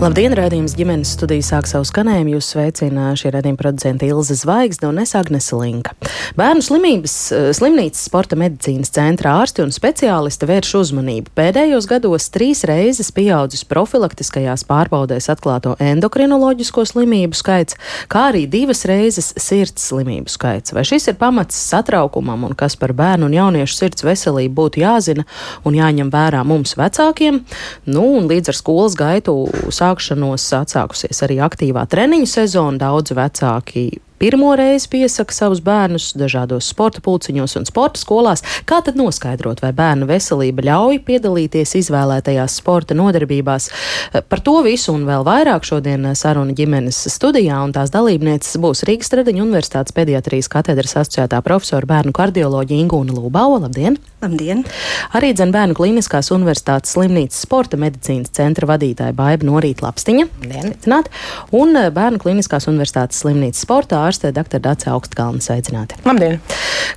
Labdien, rādījums ģimenes studija sāk savu skanējumu. Jūs sveicina šī rādījuma producenta Ilze Zvaigzne un es Agnese Linka. Bērnu slimības, eh, slimnīcas sporta medicīnas centra ārsti un speciālisti vērš uzmanību. Pēdējos gados trīs reizes pieaudzis profilaktiskajās pārbaudēs atklāto endokrinoloģisko slimību skaits, kā arī divas reizes sirds slimību skaits. Vai šis ir pamats satraukumam un kas par bērnu un jauniešu sirds veselību būtu jāzina un jāņem vērā mums vecākiem? Nu, un līdz ar skolas gaitu sāk sākšanos atsākusies arī aktīvā treniņu sezona. Daudz vecāki pirmo reizi piesaka savus bērnus dažādos sporta pulciņos un sporta skolās. Kā tad noskaidrot, vai bērnu veselība ļauj piedalīties izvēlētajās sporta nodarbībās? Par to visu un vēl vairāk šodien saruna ģimenes studijā, un tās dalībnieces būs Rīgas Stradiņa Universitātes pediatrijas katedras asociētā profesora bērnu kardioloģija Ingūna Lūbauva. Labdien! Labdien! Arī Dzen bērnu klīniskās universitātes slimnīcas sporta medicīnas centra vadītāja Baiba Norīta Lapstiņa. Labdien! Un bērnu klīniskās universitātes slimnīcas sporta ārste dr. Dāca Augstkalna sveicināti. Labdien!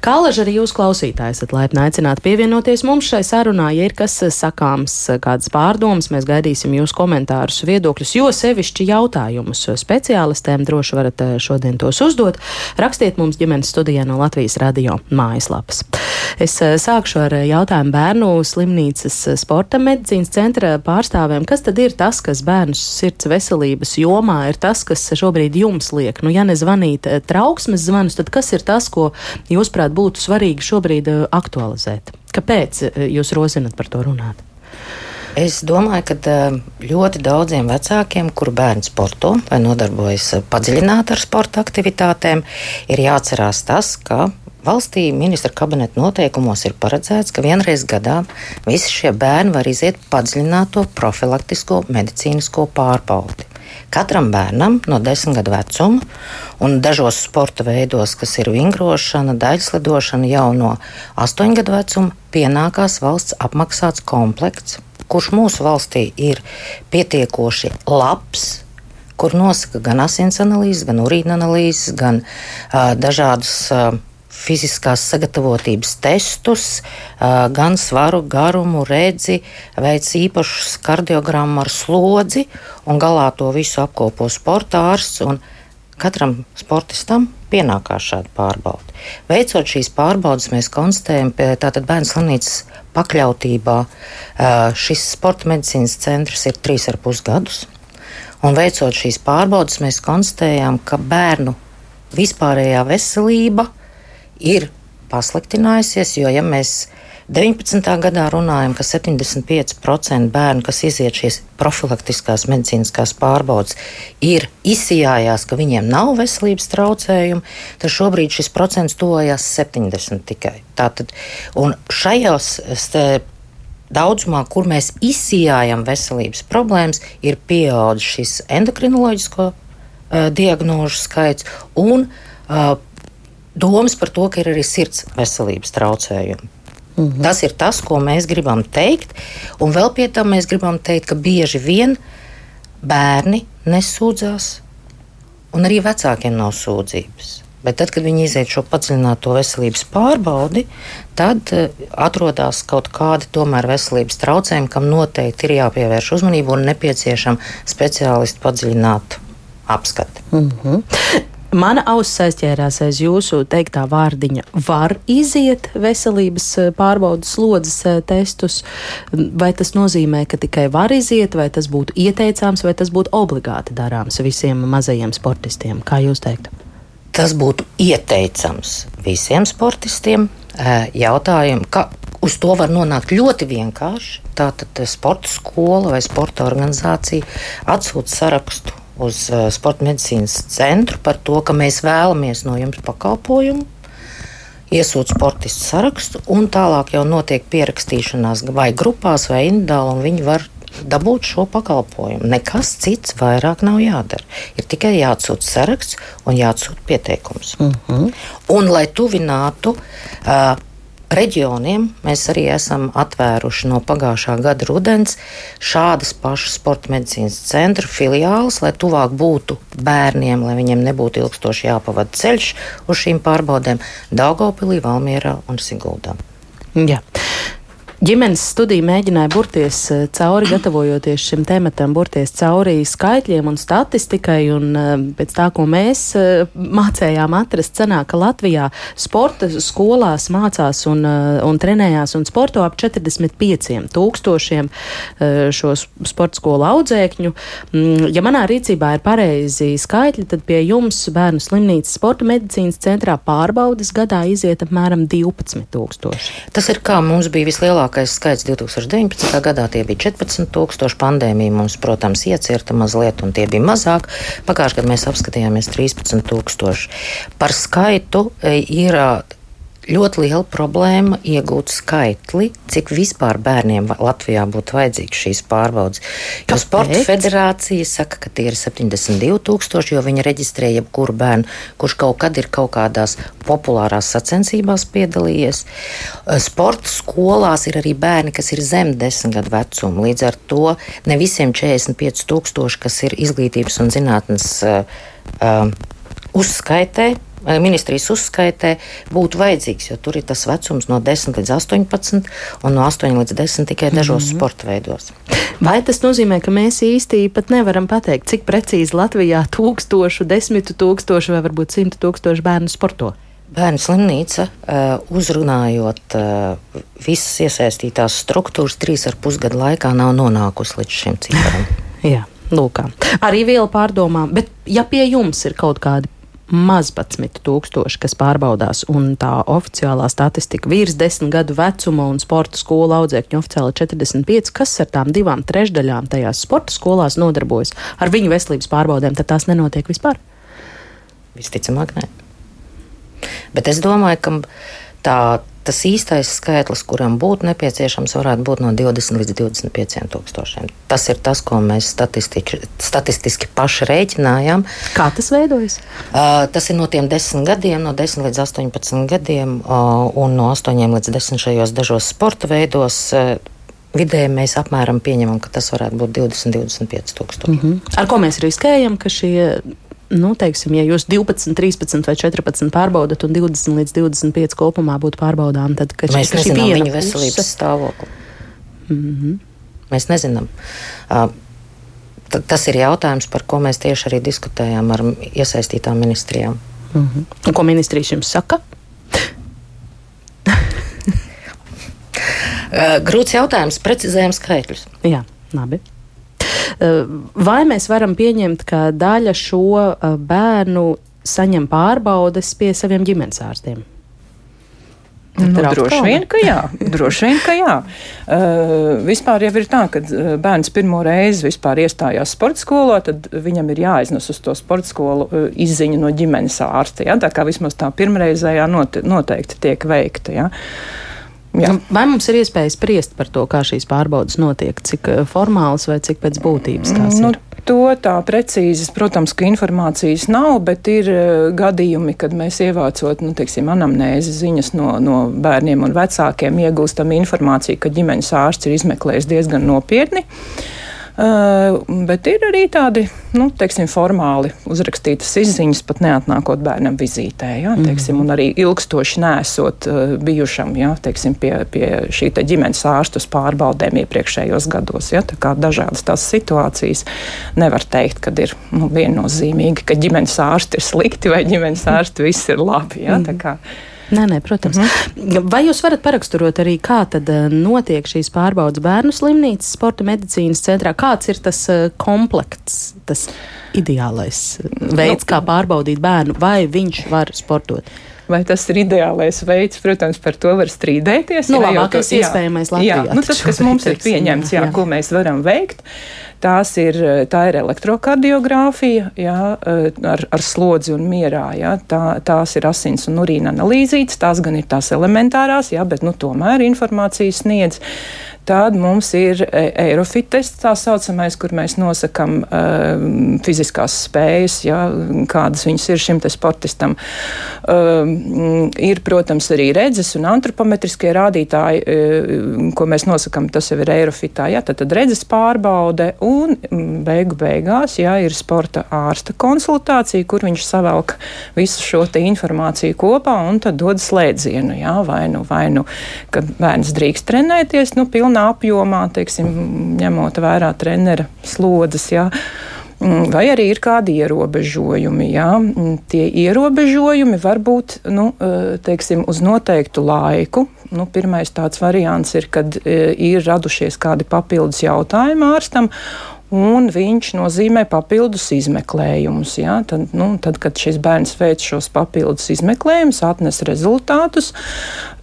Kā laži arī jūs klausītāji esat laipni aicināti pievienoties mums šai sarunā, ja ir kas sakāms, kādas pārdomas, mēs gaidīsim jūsu komentārus, viedokļus, jo sevišķi jautājumus speciālistēm droši varat eh, šodien tos uzdot. Rakstiet mums ģimenes studijā no Latvijas radio mājaslapas. Es eh, sākšu ar jautājumu bērnu slimnīcas eh, sporta medicīnas centra pārstāvēm. Kas tad ir tas, kas bērnu sirds veselības jomā ir tas, kas šobrīd jums liek? Nu, ja nezvanīt dzirdat eh, trauksmes zvanus, tad kas ir tas, ko jūsuprāt būtu svarīgi šobrīd eh, aktualizēt? Kāpēc eh, jūs rozinat par to runāt? Es domāju, ka ļoti daudziem vecākiem, kuru bērni sporto vai nodarbojas padziļināti ar sporta aktivitātēm, ir jāatcerās tas, ka valstī ministra kabineta noteikumos ir paredzēts, ka vienreiz gadā visi šie bērni var iziet padziļināto profilaktisko medicīnisko pārbaudi. Katram bērnam no desmit gadu vecuma, un dažos sporta veidos, kas ir vingrošana, daļslidošana, jau no astoņu gadu vecuma, pienākās valsts apmaksāts komplekts, kurš mūsu valstī ir pietiekoši labs kur nosaka gan asins analīzes, gan urīna analīzes, gan uh, dažādas uh, fiziskās sagatavotības testus, gan svaru, garumu, redzi, veic īpašus kardiogrammu ar slodzi un galā to visu apkopo sporta ārsts. Katram sportistam pienākās šāda pārbauda. Veicot šīs pārbaudas, mēs konstatējam, ka bērnu slimnīcas pakļautībā šis sporta medicīnas centrs ir trīs ar pus gadus. Un veicot šīs pārbaudas, mēs konstatējām, ka bērnu vispārējā veselība ir ir pasliktinājusies, jo ja mēs 19. gadā runājam, ka 75% bērnu, kas iziet šīs profilaktiskās medicīniskās pārbaudas, ir izsijājās, ka viņiem nav veselības traucējumu, tad šobrīd šis procents tuvojās 70 tikai. Tātad, un šajos daudzumā, kur mēs izsijājam veselības problēmas, ir pieaudzis šis endokrinoloģisko uh, diagnožu skaits un uh, domas par to, ka ir arī sirds veselības traucējumi. Mm -hmm. Tas ir tas, ko mēs gribam teikt. Un vēl pie tam mēs gribam teikt, ka bieži vien bērni nesūdzās, un arī vecākiem nav sūdzības. Bet tad, kad viņi iziet šo padziļināto veselības pārbaudi, tad uh, atrodas kaut kādi tomēr veselības traucējumi, kam noteikti ir jāpievērš uzmanība un nepieciešama speciālistu padziļināta apskate. Mm -hmm. Mana auss aizķērās aiz jūsu teiktā vārdiņa. Var iziet veselības eh, pārbaudas slodzes eh, testus, vai tas nozīmē, ka tikai var iziet, vai tas būtu ieteicāms, vai tas būtu obligāti darāms visiem mazajiem sportistiem? Kā jūs teiktu? Tas būtu ieteicams visiem sportistiem. Eh, Jautājumu, ka uz to var nonākt ļoti vienkārši. Tātad sporta skola vai sporta organizācija atsūta sarakstu uz uh, sporta medicīnas centru par to, ka mēs vēlamies no jums pakalpojumu. Iesūta sportistu sarakstu, un tālāk jau notiek pierakstīšanās vai grupās, vai individuāli, un viņi var dabūt šo pakalpojumu. Nekas cits vairāk nav jādara. Ir tikai jāatsūta saraksts un jāatsūta pieteikums. Uh mhm. -huh. Un, lai tuvinātu uh, reģioniem mēs arī esam atvēruši no pagājušā gada rudens šādas pašas sporta medicīnas centra filiāles, lai tuvāk būtu bērniem, lai viņiem nebūtu ilgstoši jāpavada ceļš uz šīm pārbaudēm Daugopilī, Valmierā un Siguldā. Jā. Ģimenes studija mēģināja burties eh, cauri, gatavojoties šim tematam, burties cauri skaitļiem un statistikai. Un eh, pēc tā, ko mēs eh, mācējām atrast, sanāk, ka Latvijā sporta skolās mācās un, un trenējās un sporto ap 45 tūkstošiem šo sporta skolu audzēkņu. Mm, ja manā rīcībā ir pareizi skaitļi, tad pie jums bērnu slimnīcas sporta medicīnas centrā pārbaudas gadā iziet apmēram 12 tūkstoši. Tas ir kā mums bija vislielākais lielākais skaits 2019. gadā tie bija 14,000. Pandēmija mums, protams, iecirta mazliet, un tie bija mazāk. Pagājušajā gadā mēs apskatījāmies 13,000. Par skaitu e, ir ļoti liela problēma iegūt skaitli, cik vispār bērniem Latvijā būtu vajadzīgs šīs pārbaudas. Jo Sporta federācija saka, ka tie ir 72,000, jo viņi reģistrē jebkuru bērnu, kurš kaut kad ir kaut kādās populārās sacensībās piedalījies. Sporta skolās ir arī bērni, kas ir zem 10 gadu vecuma. Līdz ar to ne visiem 45,000, kas ir izglītības un zinātnes uh, uh, uzskaitē, Eh, ministrijas uzskaitē būtu vajadzīgs, jo tur ir tas vecums no 10 līdz 18 un no 8 līdz 10 tikai dažos mm -hmm. sporta veidos. Vai tas nozīmē, ka mēs īsti pat nevaram pateikt, cik precīzi Latvijā tūkstošu, desmitu tūkstošu vai varbūt simtu tūkstošu bērnu sporto? Bērnu slimnīca, eh, uzrunājot eh, visas iesaistītās struktūras, trīs ar pusgadu laikā nav nonākusi līdz šim cipram. Jā, lūk, arī viela pārdomām. Bet, ja pie jums ir kaut kādi maz 11 tūkstoši, kas pārbaudās, un tā oficiālā statistika virs 10 gadu vecuma un sporta skolu audzēkņu oficiāli 45, kas ar tām divām trešdaļām tajās sporta skolās nodarbojas ar viņu veselības pārbaudēm, tad tās nenotiek vispār? Visticamāk, nē. Bet es domāju, ka tā tas īstais skaitlis, kuram būtu nepieciešams, varētu būt no 20 līdz 25 tūkstošiem. Tas ir tas, ko mēs statistiski, statistiski paši rēķinājām. Kā tas veidojas? Uh, tas ir no tiem 10 gadiem, no 10 līdz 18 gadiem, uh, un no 8 līdz 10 šajos dažos sporta veidos. Uh, Vidēji mēs apmēram pieņemam, ka tas varētu būt 20, 25 tūkstoši. Mm -hmm. Ar ko mēs riskējam, ka šie nu, teiksim, ja jūs 12, 13 vai 14 pārbaudat un 20 līdz 25 kopumā būtu pārbaudām, tad mēs nezinām veselības puse. stāvokli. Mm -hmm. Mēs nezinām. Uh, tas ir jautājums, par ko mēs tieši arī diskutējām ar iesaistītām ministrijām. Mm -hmm. Ko ministrijas jums saka? Grūts jautājums, precizējam skaitļus. Jā, labi. Eh, vai mēs varam pieņemt, ka daļa šo eh, bērnu saņem pārbaudes pie saviem ģimenes ārstiem? Nu, droši vien, ka jā. Droši vien, ka jā. Uh, vispār jau ir tā, ka bērns pirmo reizi vispār iestājās sporta skolā, tad viņam ir jāiznes uz to sporta skolu uh, izziņa no ģimenes ārsta. Ja? Tā kā vismaz tā pirmreizējā noteikti tiek veikta. Ja? Uh, Jā. Nu, vai mums ir iespēja spriest par to, kā šīs pārbaudas notiek, cik eh, formāls vai cik pēc būtības tās nu, ir? To tā precīzi, protams, ka informācijas nav, bet ir uh, gadījumi, kad mēs ievācot, nu, teiksim, anamnēzi ziņas no, no bērniem un vecākiem, iegūstam informāciju, ka ģimenes ārsts ir izmeklējis diezgan nopietni. Uh, bet ir arī tādi, nu, teiksim, formāli uzrakstītas izziņas, pat neatnākot bērnam vizītē, ja, teiksim, un arī ilgstoši nesot uh, bijušam ja, teiksim, pie, pie šī ģimenes ārstus pārbaudēm iepriekšējos gados. Ja, tā kā dažādas tās situācijas nevar teikt, ka ir nu, viennozīmīgi, ka ģimenes ārsti ir slikti vai ģimenes ārsti viss ir labi. Ja, mm. Nē, nē, protams. Mm -hmm. Vai jūs varat paraksturot arī, kā tad eh, notiek šīs pārbaudas bērnu slimnīcas, sporta medicīnas centrā? Kāds ir tas eh, komplekts, tas ideālais eh, veids, kā pārbaudīt bērnu, vai viņš var sportot? Vai tas ir ideālais veids? Protams, par to var strīdēties. Nu, labākais iespējamais Latvijā. Jā, nu, tas, kas mums ir pieņemts, jā, jā. ko mēs varam veikt. Tās ir, tā ir elektrokardiogrāfija jā, ar, ar slodzi un mierā. Jā. Tā, tās ir asins un urīna analīzītes, tās gan ir tās elementārās, jā, bet nu, tomēr informācijas sniedz. Tad mums ir Eirofites, tā saucamais, kur mēs nosakām uh, fiziskās spējas, ja, kādas viņas ir šim sportistam. Uh, ir, protams, arī redzes un antropometriskie rādītāji, uh, ko mēs nosakām, tas jau ir Eirofitā. Ja, tad, tad redzes pārbaude un beigu beigās ja, ir sporta ārsta konsultācija, kur viņš savelk visu šo informāciju kopā un tad dod slēdzienu. Ja, vai nu, vai nu, ka bērns drīkst trenēties, nu, pilnā apjomā, teiksim, ņemot vērā trenera slodzes. Jā. Mm, vai arī ir kādi ierobežojumi? Jā? Mm, tie ierobežojumi var būt nu, eh, teiksim, uz noteiktu laiku. Nu, pirmais tāds variants ir, kad eh, ir radušies kādi papildus jautājumi ārstam, un viņš nozīmē papildus izmeklējumus. Ja? Tad, nu, tad, kad šis bērns veic šos papildus izmeklējumus, atnes rezultātus,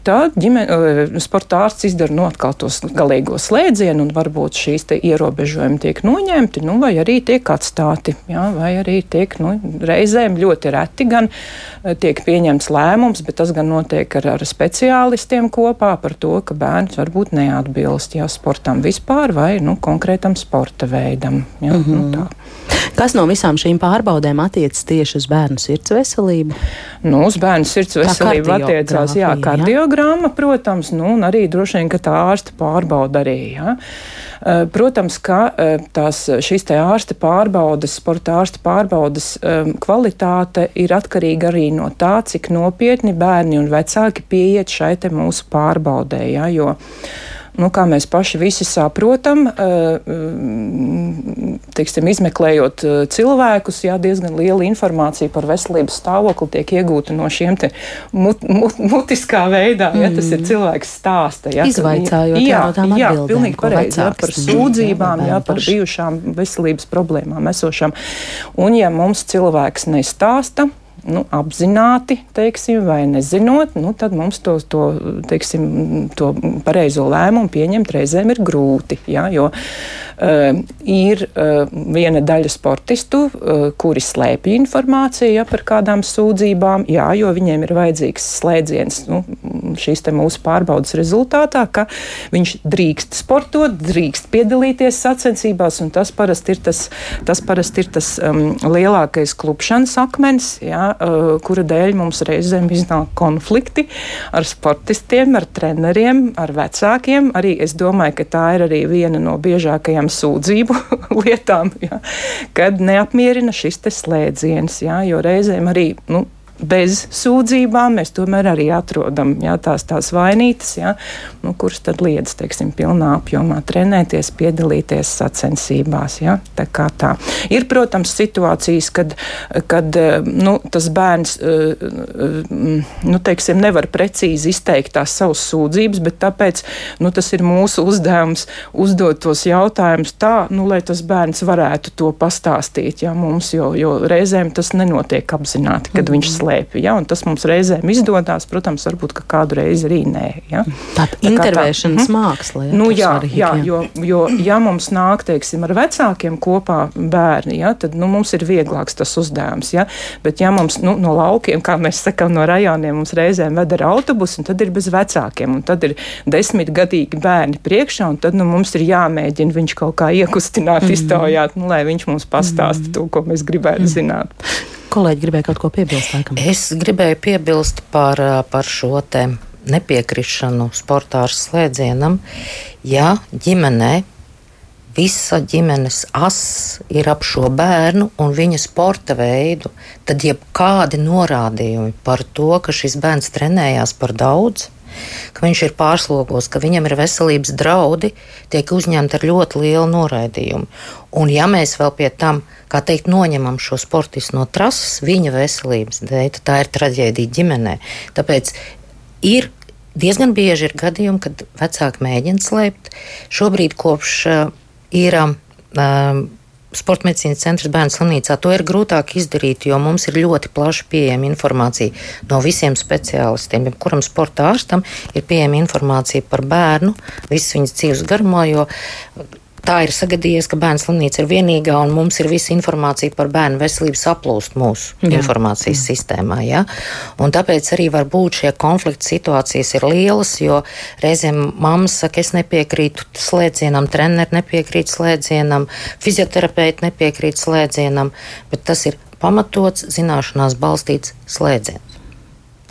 tad ģimene, sporta ārsts izdara no atkal tos galīgo slēdzienu, un varbūt šīs ierobežojumi tiek noņemti, nu, vai arī tiek atstāti. Ja? Vai arī tiek nu, reizēm ļoti reti gan tiek pieņemts lēmums, bet tas gan notiek ar, ar speciālistiem kopā par to, ka bērns varbūt neatbilst ja, sportam vispār vai nu, konkrētam sporta veidam. Ja? Mm -hmm. nu, tā. Kas no visām šīm pārbaudēm attiecas tieši uz bērnu sirds veselību? Nu, uz bērnu sirds veselību attiecās jā, kardiogramma, protams, nu, un arī droši vien, ka tā ārsta pārbauda arī. Ja? Eh, protams, ka eh, tās, šīs te ārsta pārbaudas, sporta ārsta pārbaudas eh, kvalitāte ir atkarīga arī no tā, cik nopietni bērni un vecāki pieiet šai mūsu pārbaudē. Ja? Jo, nu, kā mēs paši visi saprotam, eh, teiksim, izmeklējot eh, cilvēkus, jā, diezgan liela informācija par veselības stāvokli tiek iegūta no šiem mut, mut, mutiskā veidā, ja tas ir mm. cilvēks stāsta. Ja, Izvaicājot jā, jā, jā, pilnīgi pareizi, jā, par sūdzībām, jā, par bijušām veselības problēmām esošām. Un ja mums cilvēks nestāsta, nu, apzināti, teiksim, vai nezinot, nu, tad mums to, to, teiksim, to pareizo lēmumu pieņemt reizēm ir grūti. Ja, jo uh, ir uh, viena daļa sportistu, uh, kuri slēpj informāciju ja, par kādām sūdzībām, jā, jo viņiem ir vajadzīgs slēdziens nu, šīs mūsu pārbaudas rezultātā, ka viņš drīkst sportot, drīkst piedalīties sacensībās, un tas parasti ir tas, tas, parasti ir tas um, lielākais klupšanas akmens. Ja, uh, kura dēļ mums reizēm iznāk konflikti ar sportistiem, ar treneriem, ar vecākiem. Arī es domāju, ka tā ir arī viena no biežākajām sūdzību lietām, ja, kad neapmierina šis slēdziens, ja, jo reizēm arī. Nu, bez sūdzībām mēs tomēr arī atrodam jā, tās, tās vainītas, jā, nu, kuras tad liedz, teiksim, pilnā apjomā trenēties, piedalīties sacensībās. Jā, tā kā tā. Ir, protams, situācijas, kad, kad nu, tas bērns nu, teiksim, nevar precīzi izteikt tās savas sūdzības, bet tāpēc nu, tas ir mūsu uzdevums uzdot tos jautājumus tā, nu, lai tas bērns varētu to pastāstīt jā, mums, jo, jo reizēm tas nenotiek apzināti, kad mm -hmm. viņš slēdz slēpj. Ja? Tas mums reizēm izdodas, protams, varbūt kādu reizi arī nē. Ja? Tāda tā intervēšanas tā, māksla. Ja, nu, jā, svarīgi, jā, jā. Jo, jo ja mums nāk, teiksim, ar vecākiem kopā bērni, ja, tad nu, mums ir vieglāks tas uzdevums. Ja? Bet, ja mums nu, no laukiem, kā mēs sakām, no rajoniem, mums reizēm ved ar autobusu, un tad ir bez vecākiem, un tad ir desmitgadīgi bērni priekšā, un tad nu, mums ir jāmēģina viņš kaut kā iekustināt, mm -hmm. iztaujāt, nu, lai viņš mums pastāsta mm -hmm. to, ko mēs gribētu mm -hmm. zināt. Kolēģi gribēja kaut ko piebilst. Laikam. Es gribēju piebilst par, par šo te nepiekrišanu sportā ar slēdzienam. Ja ģimenē visa ģimenes ass ir ap šo bērnu un viņa sporta veidu, tad jebkādi norādījumi par to, ka šis bērns trenējās par daudz, ka viņš ir pārslogos, ka viņam ir veselības draudi, tiek uzņemti ar ļoti lielu noraidījumu. Un ja mēs vēl pie tam, kā teikt, noņemam šo sportistu no trases viņa veselības dēļ, tad tā ir traģēdija ģimenē. Tāpēc ir diezgan bieži ir gadījumi, kad vecāki mēģina slēpt. Šobrīd kopš ir um, Sporta medicīnas centrs bērnu slimnīcā to ir grūtāk izdarīt, jo mums ir ļoti plaši pieejama informācija no visiem speciālistiem. Jebkuram sporta ārstam ir pieejama informācija par bērnu, visas viņas dzīves garumā, jo tā ir sagadījies, ka bērnu slimnīca ir vienīgā un mums ir visa informācija par bērnu veselību saplūst mūsu jā. informācijas jā. sistēmā. Ja? Un tāpēc arī var būt šie konflikti situācijas ir lielas, jo reizēm mamma saka, es nepiekrītu slēdzienam, treneri nepiekrīt slēdzienam, fizioterapeiti nepiekrīt slēdzienam, bet tas ir pamatots, zināšanās balstīts slēdziens.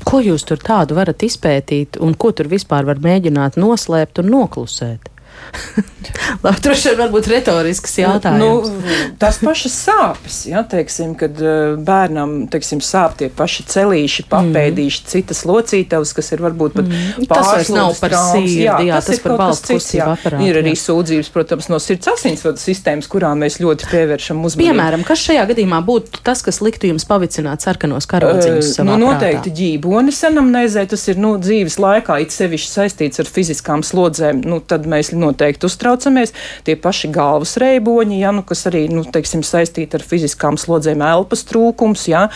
Ko jūs tur tādu varat izpētīt, un ko tur vispār var mēģināt noslēpt un noklusēt? Labi, droši vien varbūt retorisks jautājums. Nu, tas pašas sāpes, ja, teiksim, kad eh, bērnam, teiksim, sāp tie paši celīši, papēdīši, mm. citas locītavas, kas ir varbūt pat mm. pārslodzes nav par sirdi, jā, jā, tas, tas ir par balstu kustību aparātu. Ir arī jā. sūdzības, protams, no sirds asinsvadu sistēmas, kurām mēs ļoti pievēršam uzmanību. Piemēram, kas šajā gadījumā būtu tas, kas liktu jums pavicināt sarkanos karodziņus? Uh, nu, noteikti ģībonis anamnēzē, tas ir, nu, dzīves laikā, it sevišķi saistīts ar fiziskām slodzēm, nu, tad mēs noteikti uztraucamies. Tie paši galvas reiboņi, ja, nu, kas arī nu, teiksim, saistīti ar fiziskām slodzēm, elpas trūkums. Ja,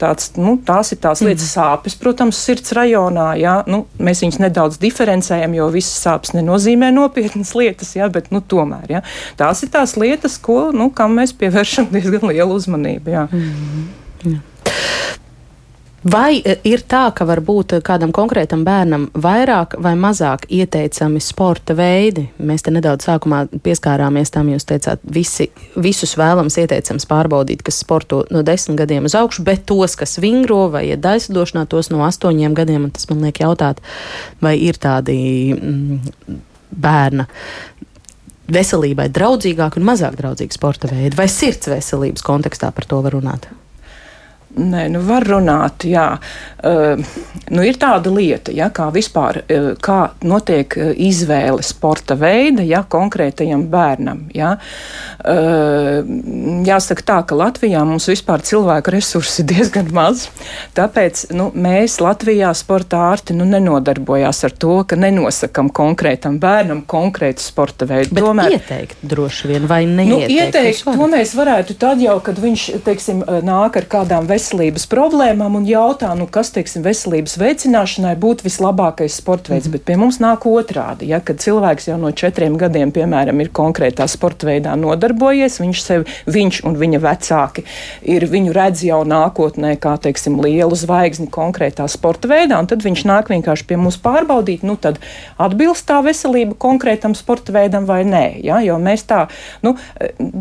tāds, nu, tās ir tās lietas, mm. sāpes, protams, sirds rajonā. Ja, nu, mēs viņus nedaudz diferencējam, jo visas sāpes nenozīmē nopietnas lietas, ja, bet nu, tomēr ja, tās ir tās lietas, ko, nu, kam mēs pievēršam diezgan lielu uzmanību. Ja. Mm. Ja. Vai e, ir tā, ka varbūt kādam konkrētam bērnam vairāk vai mazāk ieteicami sporta veidi? Mēs te nedaudz sākumā pieskārāmies tam, jūs teicāt, visi, visus vēlams ieteicams pārbaudīt, kas sporto no desmit gadiem uz augšu, bet tos, kas vingro vai iet daislidošanā, tos no astoņiem gadiem, un tas man liek jautāt, vai ir tādi mm, bērna veselībai draudzīgāki un mazāk draudzīgi sporta veidi, vai sirds veselības kontekstā par to var runāt? Nē, nu var runāt, jā. Uh, nu ir tāda lieta, ja, kā vispār, uh, kā notiek uh, izvēle sporta veida, ja, konkrētajam bērnam, ja. Uh, jāsaka tā, ka Latvijā mums vispār cilvēku resursi ir diezgan maz, tāpēc, nu, mēs Latvijā sporta ārti, nu, nenodarbojās ar to, ka nenosakam konkrētam bērnam konkrētu sporta veidu. Bet Tomēr, ieteikt droši vien, vai neieteikt? Nu, ieteikt, to mēs varētu tad jau, kad viņš, teiksim, nāk ar kādām veselībām, veselības problēmām un jautā, nu, kas, teiksim, veselības veicināšanai būtu vislabākais sporta veids. Mm -hmm. Bet pie mums nāk otrādi, ja, kad cilvēks jau no četriem gadiem, piemēram, ir konkrētā sporta veidā nodarbojies, viņš sev, viņš un viņa vecāki ir viņu redz jau nākotnē kā, teiksim, lielu zvaigzni konkrētā sporta veidā, un tad viņš nāk vienkārši pie mums pārbaudīt, nu, tad atbilst tā veselība konkrētam sporta veidam vai nē. Ja, jo mēs tā, nu,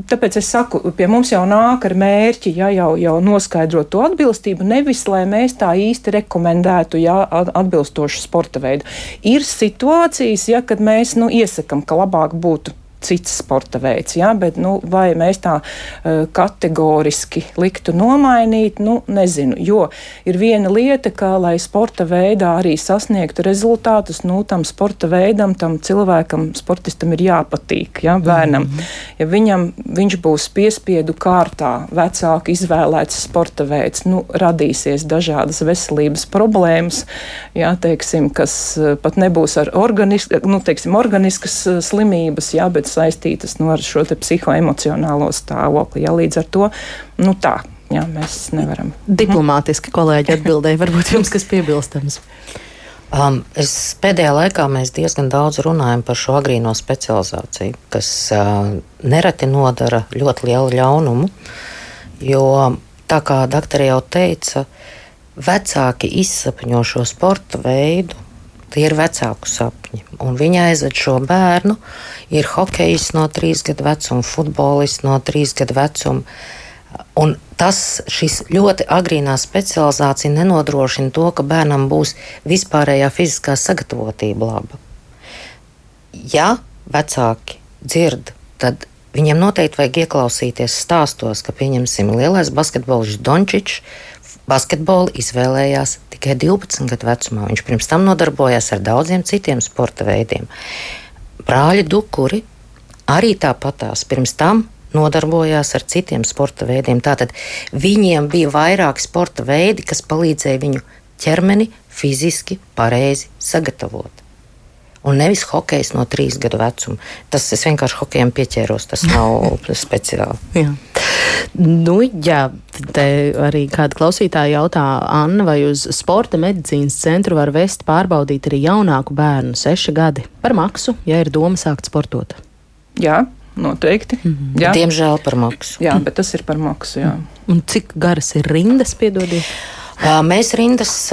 tāpēc es saku, pie mums jau nāk ar mērķi, ja jau, jau noskaidrot to atbilstību, nevis lai mēs tā īsti rekomendētu jā, atbilstošu sporta veidu. Ir situācijas, ja, kad mēs nu, iesakām, ka labāk būtu cits sporta veids. Ja? Bet, nu, vai mēs tā uh, kategoriski liktu nomainīt, nu, nezinu. Jo ir viena lieta, ka, lai sporta veidā arī sasniegtu rezultātus, nu, tam sporta veidam, tam cilvēkam, sportistam ir jāpatīk, ja, bērnam. Mm -hmm. Ja viņam, viņš būs piespiedu kārtā, vecāku izvēlēts sporta veids, nu, radīsies dažādas veselības problēmas, ja, teiksim, kas uh, pat nebūs ar organisk, nu, teiksim, organiskas uh, slimības, ja, bet saistītas nu, ar šo psihoemocionālo stāvokli. Ja, līdz ar to nu, tā. Jā, mēs nevaram. Diplomātiski kolēģi atbildēja, varbūt jums kas piebilstams. Um, es pēdējā laikā mēs diezgan daudz runājam par šo agrīno specializāciju, kas uh, nereti nodara ļoti lielu ļaunumu. Jo, tā kā doktori jau teica, vecāki izsapņo šo sporta veidu, tie ir vecāku sapņi. Un viņa aizved šo bērnu, ir hokejs no trīs gadu vecuma, futbolists no trīs gadu vecuma. Un tas ļoti agrīnā specializācija nenodrošina to, ka bērnam būs vispārējā fiziskā sagatavotība laba. Ja vecāki dzird, tad viņiem noteikti vajag ieklausīties stāstos, ka, pieņemsim, lielais basketbolists Dončičs basketbolu izvēlējās tikai 12 gadu vecumā. Viņš pirms tam nodarbojās ar daudziem citiem sporta veidiem. Brāļi Dukuri arī tāpatās pirms tam nodarbojās ar citiem sporta veidiem. Tātad viņiem bija vairāki sporta veidi, kas palīdzēja viņu ķermeni fiziski pareizi sagatavot. Un nevis hokejs no trīs gadu vecuma. Tas es vienkārši hokejam pieķēros, tas nav speciāli. Nu, jā, te arī kāda klausītāja jautā, Anna, vai uz sporta medicīnas centru var vest pārbaudīt arī jaunāku bērnu, seši gadi, par maksu, ja ir doma sākt sportot? Jā, noteikti. Mm -hmm. jā. Diemžēl par maksu. Jā, bet tas ir par maksu. Jā. Un cik garas ir rindas, piedodiet? Mēs rindas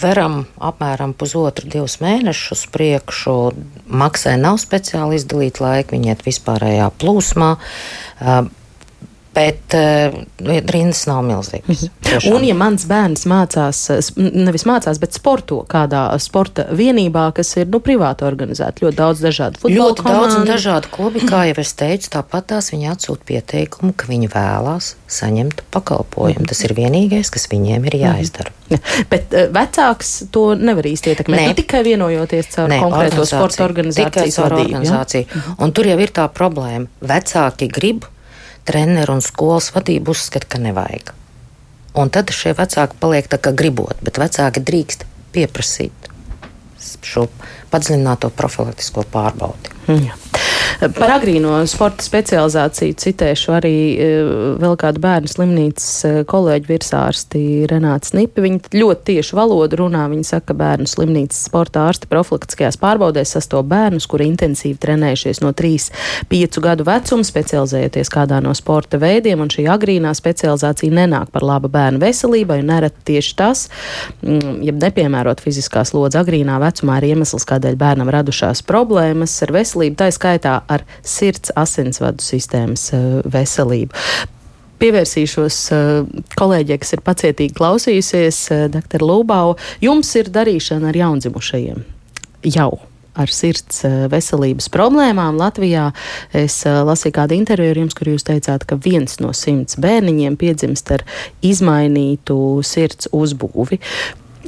veram apmēram pusotru, divus mēnešus priekšu. Maksai nav speciāli izdalīta laika, viņi iet vispārējā plūsmā. Bet uh, rindas nav milzīgas. Mm -hmm. Tiešām. Un, ja mans bērns mācās, nevis mācās, bet sporto kādā sporta vienībā, kas ir nu, privāti organizēta, ļoti daudz dažādu futbola ļoti komandu. daudz un dažādu klubi, kā jau es teicu, tāpat tās viņi atsūta pieteikumu, ka viņi vēlās saņemt pakalpojumu. Mm -hmm. Tas ir vienīgais, kas viņiem ir jāizdara. Mm -hmm. Bet uh, vecāks to nevar īsti ietekmēt. Ne. Nu, tikai vienojoties caur Nē, konkrēto sporta organizāciju. Tikai caur organizāciju. Ja? Un tur jau ir tā problēma. Vecāki grib treneru un skolas vadība uzskata, ka nevajag. Un tad šie vecāki paliek tā kā gribot, bet vecāki drīkst pieprasīt šo padziļināto profilaktisko pārbaudi. Jā. Par agrīno sporta specializāciju citēšu arī e, vēl kādu bērnu slimnīcas e, kolēģu virsārsti Renāts Nipi. Viņa ļoti tieši valodu runā. Viņa saka, ka bērnu slimnīcas sporta ārsti profilaktiskajās pārbaudēs sastop bērnus, kuri intensīvi trenējušies no 3-5 gadu vecuma, specializējoties kādā no sporta veidiem, un šī agrīnā specializācija nenāk par labu bērnu veselībai, un nereti tieši tas, mm, ja nepiemērot fiziskās lodzes agrīnā vecumā, ir iemesls, kādēļ bērnam radušās problēmas ar veselību, tā skaitā ar sirds asinsvadu sistēmas eh, veselību pievērsīšos uh, kolēģiem, kas ir pacietīgi klausījusies, uh, dr. Lūbau. Jums ir darīšana ar jaundzimušajiem jau. Ar sirds veselības problēmām Latvijā. Es lasīju kādu interviju ar jums, kur jūs teicāt, ka viens no simts bērniņiem piedzimst ar izmainītu sirds uzbūvi.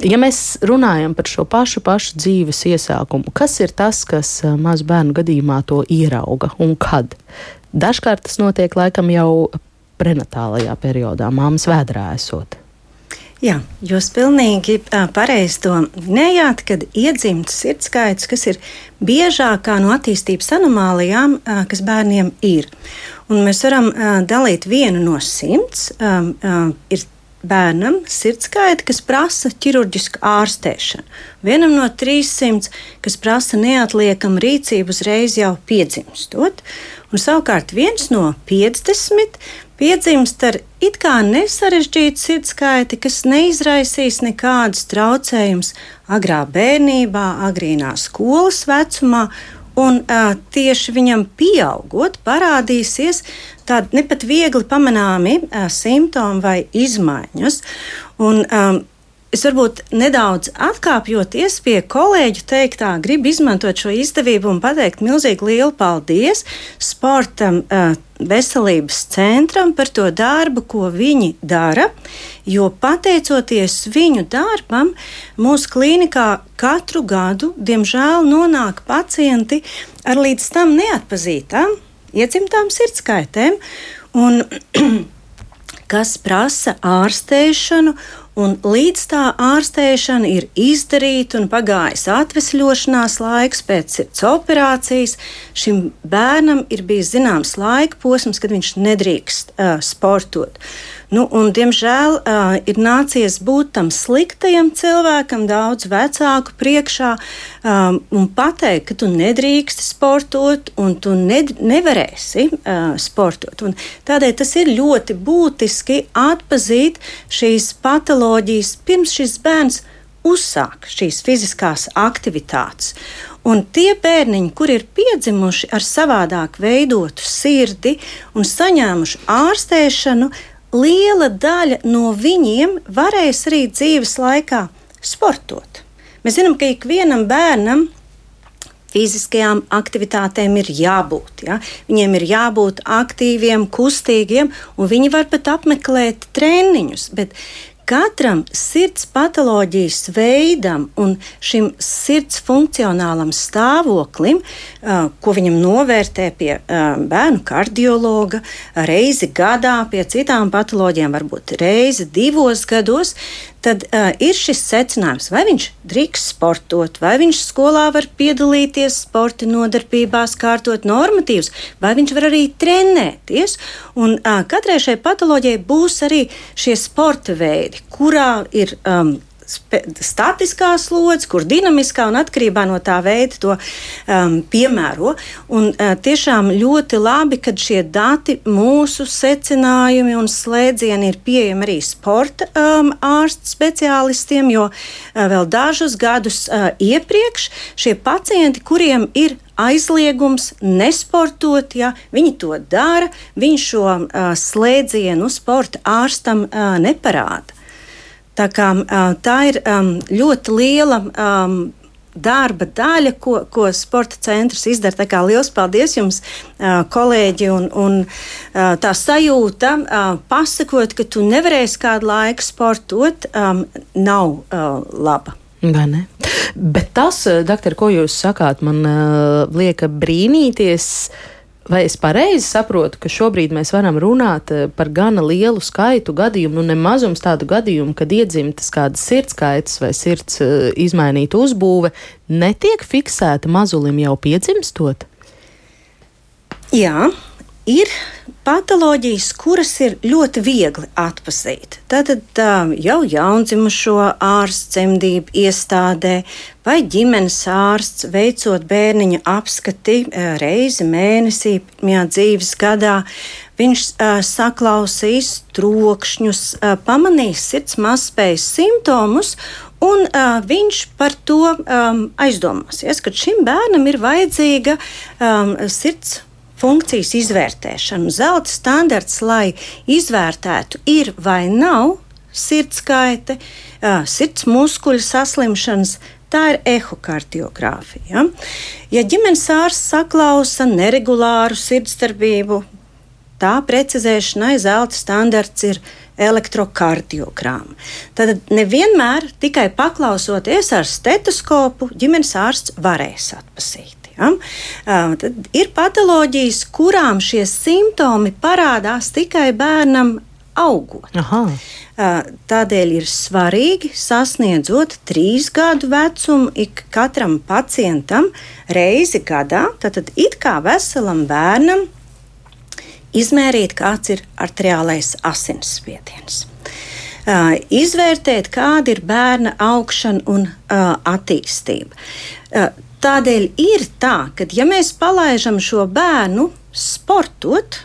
Ja mēs runājam par šo pašu, pašu dzīves iesākumu, kas ir tas, kas mazu bērnu gadījumā to ierauga un kad? Dažkārt tas notiek laikam jau prenatālajā periodā, māmas vēdrā esot. Jā, jūs pilnīgi pareizi to minējāt, kad iedzimta sirdskaits, kas ir biežākā no attīstības anomālijām, kas bērniem ir. Un mēs varam dalīt vienu no simts. Ir bērnam sirdskaita, kas prasa ķirurģisku ārstēšanu. Vienam no 300, kas prasa neatliekamu rīcību uzreiz jau piedzimstot. Un savukārt viens no 50 piedzimst ar it kā nesarežģītu sirdskaiti, kas neizraisīs nekādus traucējumus agrā bērnībā, agrīnā skolas vecumā Un uh, tieši viņam pieaugot, parādīsies tādi nepat viegli pamanāmi uh, simptomi vai izmaiņas. Un, um, Es varbūt nedaudz atkāpjoties pie kolēģu teiktā, gribu izmantot šo izdevību un pateikt milzīgi lielu paldies sportam, veselības centram par to darbu, ko viņi dara. Jo pateicoties viņu darbam, mūsu klīnikā katru gadu, diemžēl, nonāk pacienti ar līdz tam neatpazītām, iedzimtām sirdskaitēm. Un, kas prasa ārstēšanu Un līdz tā ārstēšana ir izdarīta un pagājis atvesļošanās laiks pēc sirds operācijas, šim bērnam ir bijis zināms laika posms, kad viņš nedrīkst uh, sportot. Nu, un, diemžēl uh, ir nācies būt tam sliktajam cilvēkam, daudz vecāku priekšā, um, un pateikt, ka tu nedrīksti sportot, un tu ne, nevarēsi uh, sportot. Un tādēļ tas ir ļoti būtiski atzīt šīs patoloģijas pirms šis bērns uzsāk šīs fiziskās aktivitātes. Un tie bērniņi, kur ir piedzimuši ar savādāk veidotu sirdi un saņēmuši ārstēšanu, liela daļa no viņiem varēs arī dzīves laikā sportot. Mēs zinām, ka ikvienam bērnam fiziskajām aktivitātēm ir jābūt. Ja? Viņiem ir jābūt aktīviem, kustīgiem, un viņi var pat apmeklēt treniņus. Bet Katram sirds patoloģijas veidam un šim sirds funkcionālam stāvoklim, ko viņam novērtē pie bērnu kardiologa, reizi gadā, pie citām patoloģijām, varbūt reizi divos gados, tad uh, ir šis secinājums, vai viņš drīkst sportot, vai viņš skolā var piedalīties sporta nodarbībās, kārtot normatīvus, vai viņš var arī trenēties. Un uh, katrai šai patoloģijai būs arī šie sporta veidi, kurā ir um, statiskā slodze, kur dinamiskā un atkarībā no tā veida to um, piemēro. Un, uh, tiešām ļoti labi, ka šie dati, mūsu secinājumi un slēdzieni ir pieejami arī sporta um, ārstu speciālistiem, jo uh, vēl dažus gadus uh, iepriekš šie pacienti, kuriem ir aizliegums nesportot, ja viņi to dara, viņi šo uh, slēdzienu sporta ārstam uh, neparāda. Tā, kā, tā ir ļoti liela darba daļa, ko, ko sporta centrs izdara. Tā kā liels paldies jums, kolēģi, un, un tā sajūta, pasakot, ka tu nevarēsi kādu laiku sportot, nav laba. Vai ne? Bet tas, doktor, ko jūs sakāt, man liek brīnīties. Uh, Vai es pareizi saprotu, ka šobrīd mēs varam runāt eh, par gana lielu skaitu gadījumu, nu nemazums tādu gadījumu, kad iedzimtas kādas sirdskaitas vai sirds uh, izmainīta uzbūve, netiek fiksēta mazulim jau piedzimstot? Jā, ir patoloģijas, kuras ir ļoti viegli atpazīt. Tātad jau jaundzimušo ārsts dzemdību iestādē vai ģimenes ārsts veicot bērniņa apskati reizi mēnesī, pirmajā dzīves gadā. Viņš uh, saklausīs trokšņus, uh, pamanīs sirds mazspējas simptomus, un uh, viņš par to um, aizdomāsies, ka šim bērnam ir vajadzīga um, sirds funkcijas izvērtēšanu. Zelta standarts, lai izvērtētu, ir vai nav sirdskaite, sirds muskuļu saslimšanas. Tā ir ehokardiogrāfija. Ja ģimenes ārsts saklausa neregulāru sirdsdarbību, tā precizēšanai zelta standarts ir elektrokardiogrāma. Tad nevienmēr tikai paklausoties ar stetoskopu, ģimenes ārsts varēs atpazīt. Ja? Tad ir patoloģijas, kurām šie simptomi parādās tikai bērnam augot. Aha. Tādēļ ir svarīgi sasniedzot trīs gadu vecumu ik katram pacientam reizi gadā, tad it kā veselam bērnam izmērīt, kāds ir arteriālais asinsspiediens. Uh, izvērtēt, kāda ir bērna augšana un uh, attīstība. Uh, Tādēļ ir tā, ka ja mēs palaidām šo bērnu sportot,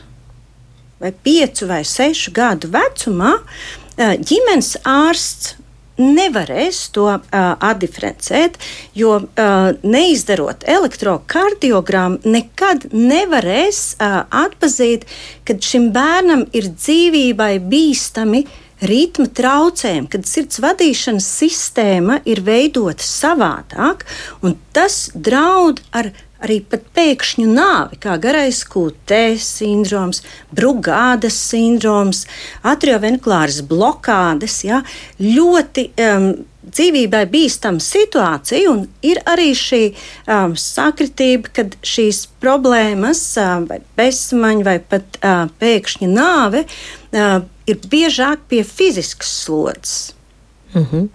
vai piecu vai sešu gadu vecumā, ģimenes ārsts nevarēs to uh, atdiferencēt, jo uh, neizdarot elektrokardiogrammu, nekad nevarēs uh, atpazīt, ka šim bērnam ir dzīvībai bīstami ritma traucējumi, kad sirds vadīšanas sistēma ir veidota savādāk, un tas draud ar arī pat pēkšņu nāvi, kā garais QT sindroms, brugādas sindroms, atriovenklāras blokādes. Ja, ļoti um, dzīvībai bīstama situācija, un ir arī šī um, sakritība, kad šīs problēmas, uh, vai bezsamaņa, vai pat uh, pēkšņa nāve, uh, ir biežāk pie fiziskas slodzes. Mm -hmm.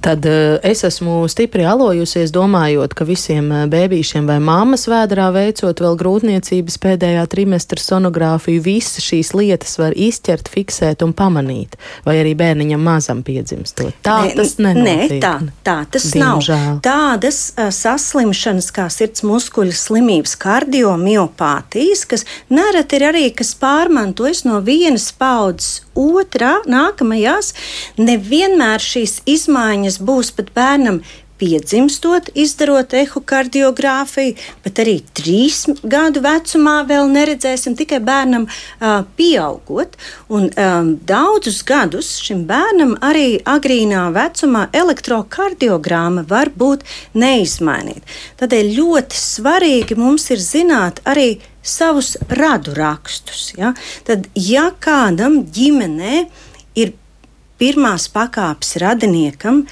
Tad uh, es esmu stipri alojusies, domājot, ka visiem uh, bērniem vai māmas vēdā veicot vēl grūtniecības pēdējā trimestra sonogrāfiju, visas šīs lietas var izķert, fiksēt un pamanīt. Vai arī bērniņam mazam piedzimstot. Tā nē, tas nenotiek. Nē, tā, tā tas Diemžēl. nav. Tādas uh, saslimšanas kā sirds muskuļu slimības, kardiomyopātijas, kas nereti ir arī kas pārmantojas no vienas paudzes otrā, nākamajās, nevienmēr šīs izmaiņas būs pat bērnam piedzimstot, izdarot ehokardiogrāfiju, bet arī trīs gadu vecumā vēl neredzēsim, tikai bērnam uh, pieaugot. Un, um, daudzus gadus šim bērnam arī agrīnā vecumā elektrokardiogrāma var būt neizmainīta. Tādēļ ļoti svarīgi mums ir zināt arī savus radu rakstus. Ja? Tad, ja kādam ģimenē ir pirmās pakāpes radiniekam,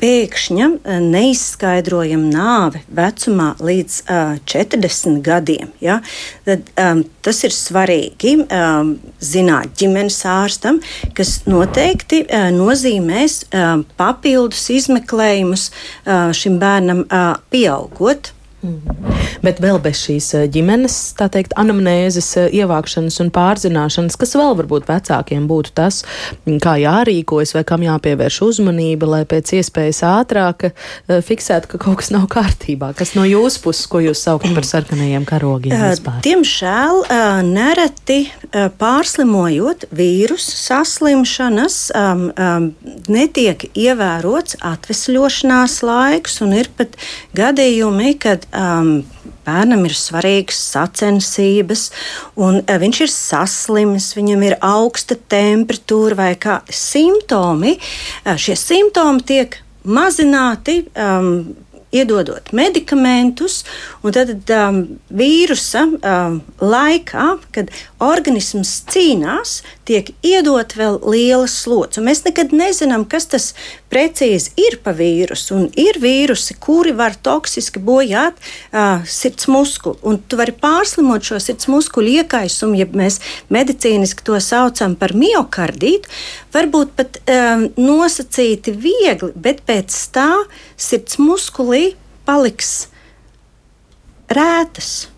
pēkšņa eh, neizskaidrojama nāve vecumā līdz uh, eh, 40 gadiem. Ja? Tad, um, tas ir svarīgi um, zināt ģimenes ārstam, kas noteikti uh, nozīmēs uh, papildus izmeklējumus uh, šim bērnam uh, pieaugot. Bet vēl bez šīs eh, ģimenes, tā teikt, anamnēzes eh, ievākšanas un pārzināšanas, kas vēl varbūt vecākiem būtu tas, mm, kā jārīkojas vai kam jāpievērš uzmanība, lai pēc iespējas ātrāk eh, fiksētu, ka kaut kas nav kārtībā. Kas no jūsu puses, ko jūs saucat par sarkanajiem karogiem? Vispār? Diemžēl nereti pārslimojot vīrusu saslimšanas, netiek ievērots atvesļošanās laiks un ir pat gadījumi, kad um, bērnam ir svarīgas sacensības, un uh, viņš ir saslims, viņam ir augsta temperatūra vai kādi simptomi. Uh, šie simptomi tiek mazināti. Um, iedodot medikamentus, un tad um, vīrusa um, laikā, kad organisms cīnās, tiek iedot vēl liela slodze. Mēs nekad nezinām, kas tas precīzi ir pa vīrusu. Un ir vīrusi, kuri var toksiski bojāt uh, sirds muskuli. Un tu vari pārslimot šo sirds muskuļu iekaisumu, ja mēs medicīniski to saucam par miocardītu. Varbūt pat um, nosacīti viegli, bet pēc tā sirds muskulī paliks rētas.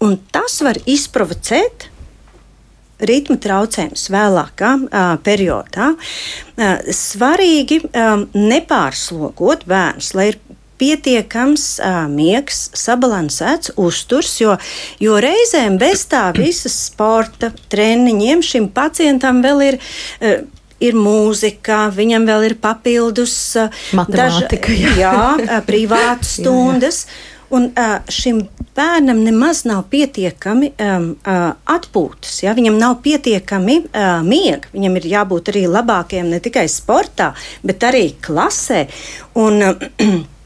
Un tas var izprovocēt ritma traucējumus vēlākā uh, periodā. Uh, svarīgi um, nepārslogot bērnus, lai ir pietiekams uh, miegs, sabalansēts uzturs, jo, jo reizēm bez tā visas sporta treniņiem šim pacientam vēl ir. Uh, ir mūzika, viņam vēl ir papildus matemātika, daž, jā, jā privātas stundas. jā, jā. Un šim bērnam nemaz nav pietiekami um, atpūtas. Ja? Viņam nav pietiekami uh, miega. Viņam ir jābūt arī labākajam ne tikai sportā, bet arī klasē. Un, uh,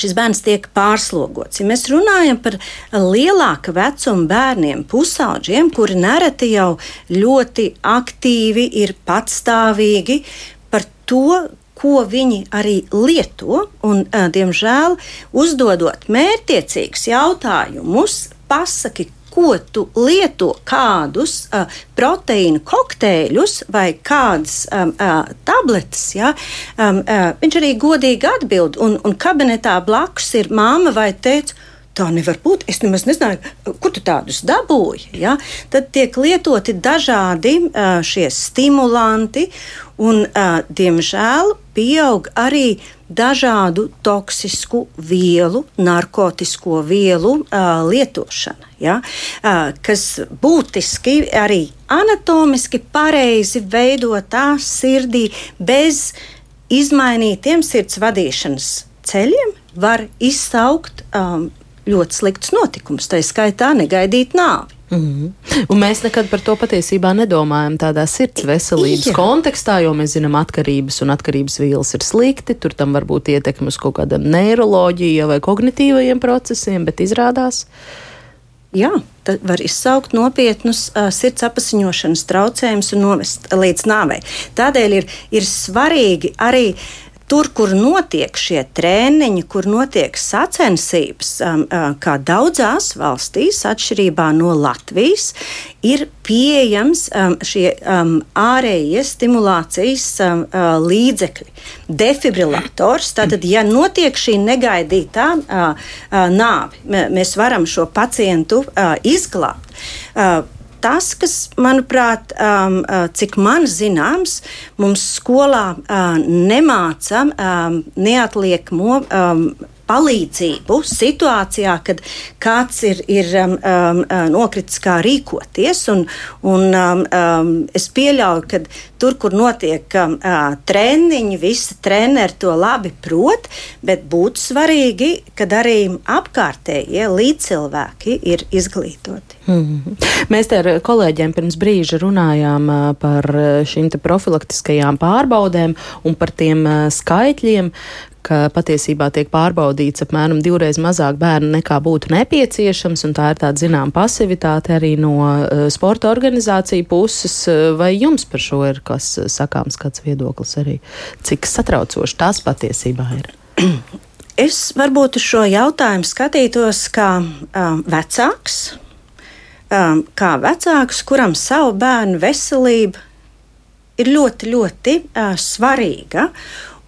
šis bērns tiek pārslogots. Ja mēs runājam par lielāka vecuma bērniem, pusaudžiem, kuri nereti jau ļoti aktīvi ir patstāvīgi par to, ko viņi arī lieto. Un, diemžēl, uzdodot mērķiecīgus jautājumus, pasaki, ko tu lieto, kādus uh, proteīnu kokteļus vai kādas um, uh, tabletes. Ja? Um, uh, viņš arī godīgi atbild, un, un kabinetā blakus ir māma vai teica. Tā nevar būt. Es nemaz nezināju, kur tu tādus dabūji. Ja? Tad tiek lietoti dažādi uh, šie stimulanti, un, uh, diemžēl, pieaug arī dažādu toksisku vielu, narkotiku vielu uh, lietošana, ja? uh, kas būtiski arī anatomiski pareizi veido tā sirdī bez izmainītiem sirds vadīšanas ceļiem, var izsaukt um, ļoti slikts notikums, tā skaitā negaidīt nāvi. Mm -hmm. Un mēs nekad par to patiesībā nedomājam tādā sirds veselības Jā. kontekstā, jo mēs zinām, atkarības un atkarības vielas ir slikti. Tur tam var būt ietekme uz kaut kādām neiroloģiju vai kognitīvajiem procesiem, bet izrādās. Jā, tad var izsaukt nopietnus uh, sirds apziņošanas traucējumus un novest līdz nāvei. Tādēļ ir, ir svarīgi arī uh, tur, kur notiek šie treniņi, kur notiek sacensības, um, uh, kā daudzās valstīs, atšķirībā no Latvijas, ir pieejams um, šie um, ārējie stimulācijas uh, līdzekļi. Defibrillators, tātad, ja notiek šī negaidītā uh, nāve, mēs varam šo pacientu izglābt. Tas, kas, manuprāt, um, uh, cik man zināms, mums skolā uh, nemāca um, neatliekamo. Um, palīdzību situācijā, kad kāds ir, ir um, um, uh, nokritis, kā rīkoties. Un, un, um, um, es pieļauju, ka tur, kur notiek um, uh, treniņi, visi treneri to labi prot, bet būtu svarīgi, ka arī apkārtējie līdzcilvēki ir izglītoti. Mm -hmm. Mēs te ar kolēģiem pirms brīža runājām par šīm profilaktiskajām pārbaudēm un par tiem skaitļiem, ka patiesībā tiek pārbaudīts apmēram divreiz mazāk bērnu nekā būtu nepieciešams, un tā ir tāda zināma pasivitāte arī no uh, sporta organizāciju puses. Vai jums par šo ir kas sakāms, kāds viedoklis arī? Cik satraucoši tas patiesībā ir? Es varbūt uz šo jautājumu skatītos kā um, vecāks, um, kā vecāks, kuram savu bērnu veselība ir ļoti, ļoti uh, svarīga.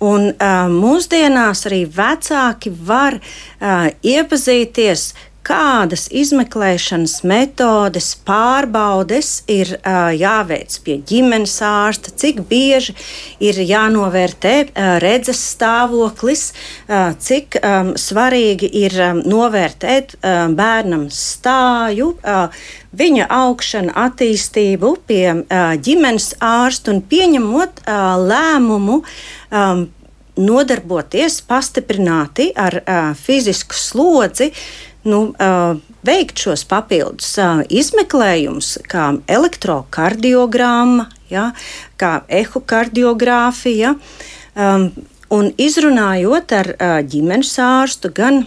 Un uh, mūsdienās arī vecāki var uh, iepazīties, kādas izmeklēšanas metodes, pārbaudes ir uh, jāveic pie ģimenes ārsta, cik bieži ir jānovērtē uh, redzes stāvoklis, uh, cik um, svarīgi ir um, novērtēt uh, bērnam stāju. Uh, Viņa augšana, attīstību pie uh, ģimenes ārsta un pieņemot uh, lēmumu um, nodarboties pastiprināti ar uh, fizisku slodzi, uh, nu, uh, veikt šos papildus uh, izmeklējumus, kā elektrokardiogramma, ja, kā ehokardiogrāfija. Um, un izrunājot ar uh, ģimenes ārstu, gan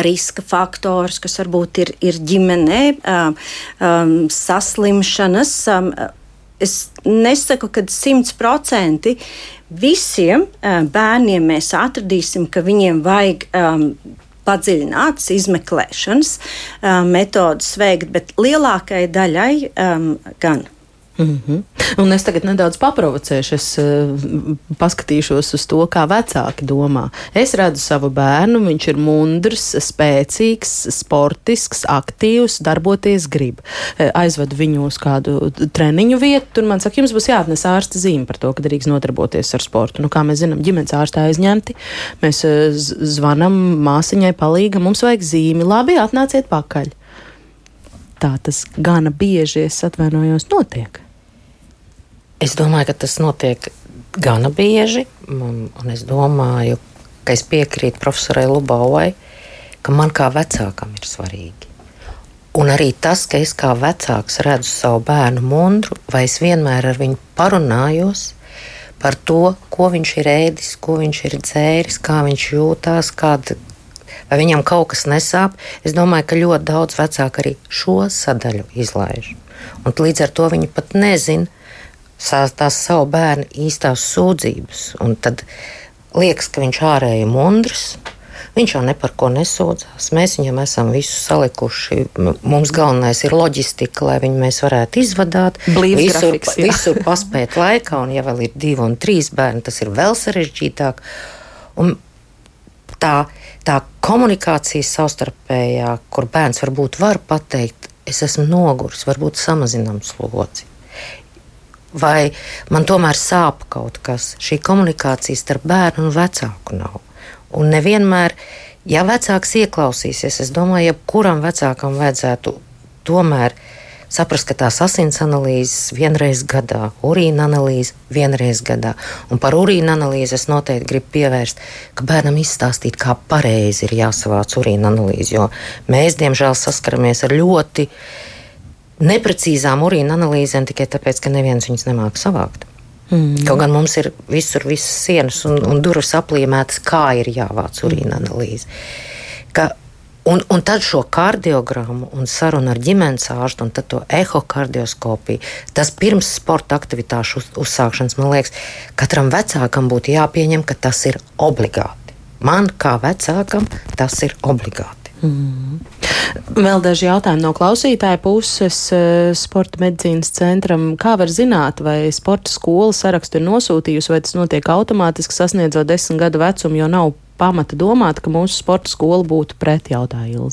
riska faktors, kas varbūt ir, ir ģimenē, um, um, saslimšanas. Um, es nesaku, ka simtprocentīgi visiem uh, bērniem mēs atradīsim, ka viņiem vajag um, padziļinātas izmeklēšanas um, metodas veikt, bet lielākajai daļai um, gan. Mm -hmm. Un es tagad nedaudz paprovocēšu, es uh, paskatīšos uz to, kā vecāki domā. Es redzu savu bērnu, viņš ir mundrs, spēcīgs, sportisks, aktīvs, darboties grib. Uh, aizvedu viņu uz kādu treniņu vietu, tur man saka, jums būs jāatnes ārsta zīme par to, ka drīkst nodarboties ar sportu. Nu, kā mēs zinām, ģimenes ārstā aizņemti, mēs uh, zvanam māsiņai palīga, mums vajag zīmi, labi, atnāciet pakaļ. Tā tas gana bieži, es atvainojos, notiek. Es domāju, ka tas notiek gana bieži, un es domāju, ka es piekrītu profesorai Lubovai, ka man kā vecākam ir svarīgi. Un arī tas, ka es kā vecāks redzu savu bērnu mundru, vai es vienmēr ar viņu parunājos par to, ko viņš ir ēdis, ko viņš ir dzēris, kā viņš jūtas, kāda, vai viņam kaut kas nesāp. Es domāju, ka ļoti daudz vecāku arī šo sadaļu izlaiž. Un līdz ar to viņi pat nezina, tās savu bērnu īstās sūdzības. Un tad liekas, ka viņš ārēji mundrs. Viņš jau par ko nesūdzās. Mēs viņam esam visu salikuši. Mums galvenais ir loģistika, lai viņu mēs varētu izvadāt. Blīvs visur, grafiks, jā. visur paspēt laikā, un ja vēl ir divi un trīs bērni, tas ir vēl sarežģītāk. Un tā, tā komunikācija savstarpējā, kur bērns varbūt var pateikt, es esmu noguris, varbūt samazinām slodzi vai man tomēr sāp kaut kas. Šī komunikācija starp bērnu un vecāku nav. Un nevienmēr, ja vecāks ieklausīsies, es domāju, jebkuram vecākam vajadzētu tomēr saprast, ka tās asins analīzes vienreiz gadā, urīna analīze vienreiz gadā. Un par urīna analīzi es noteikti gribu pievērst, ka bērnam izstāstīt, kā pareizi ir jāsavāc urīna analīze. Jo mēs, diemžēl, saskaramies ar ļoti neprecīzām urīna analīzēm tikai tāpēc, ka neviens viņas nemāca savākt. Mm. Kaut gan mums ir visur visas sienas un, un durvis aplīmētas, kā ir jāvāc urīna analīze. Ka, un, un tad šo kardiogramu un sarunu ar ģimenes ārstu un to ehokardioskopiju, tas pirms sporta aktivitāšu uz, uzsākšanas, man liekas, katram vecākam būtu jāpieņem, ka tas ir obligāti. Man kā vecākam tas ir obligāti. Mm. Vēl daži jautājumi no klausītāja puses. Eh, sporta medicīnas centram. Kā var zināt, vai sporta skola sarakstu ir nosūtījusi, vai tas notiek automātiski sasniedzot desmit gadu vecumu, jo nav pamata domāt, ka mūsu sporta skola būtu pret jautājumu?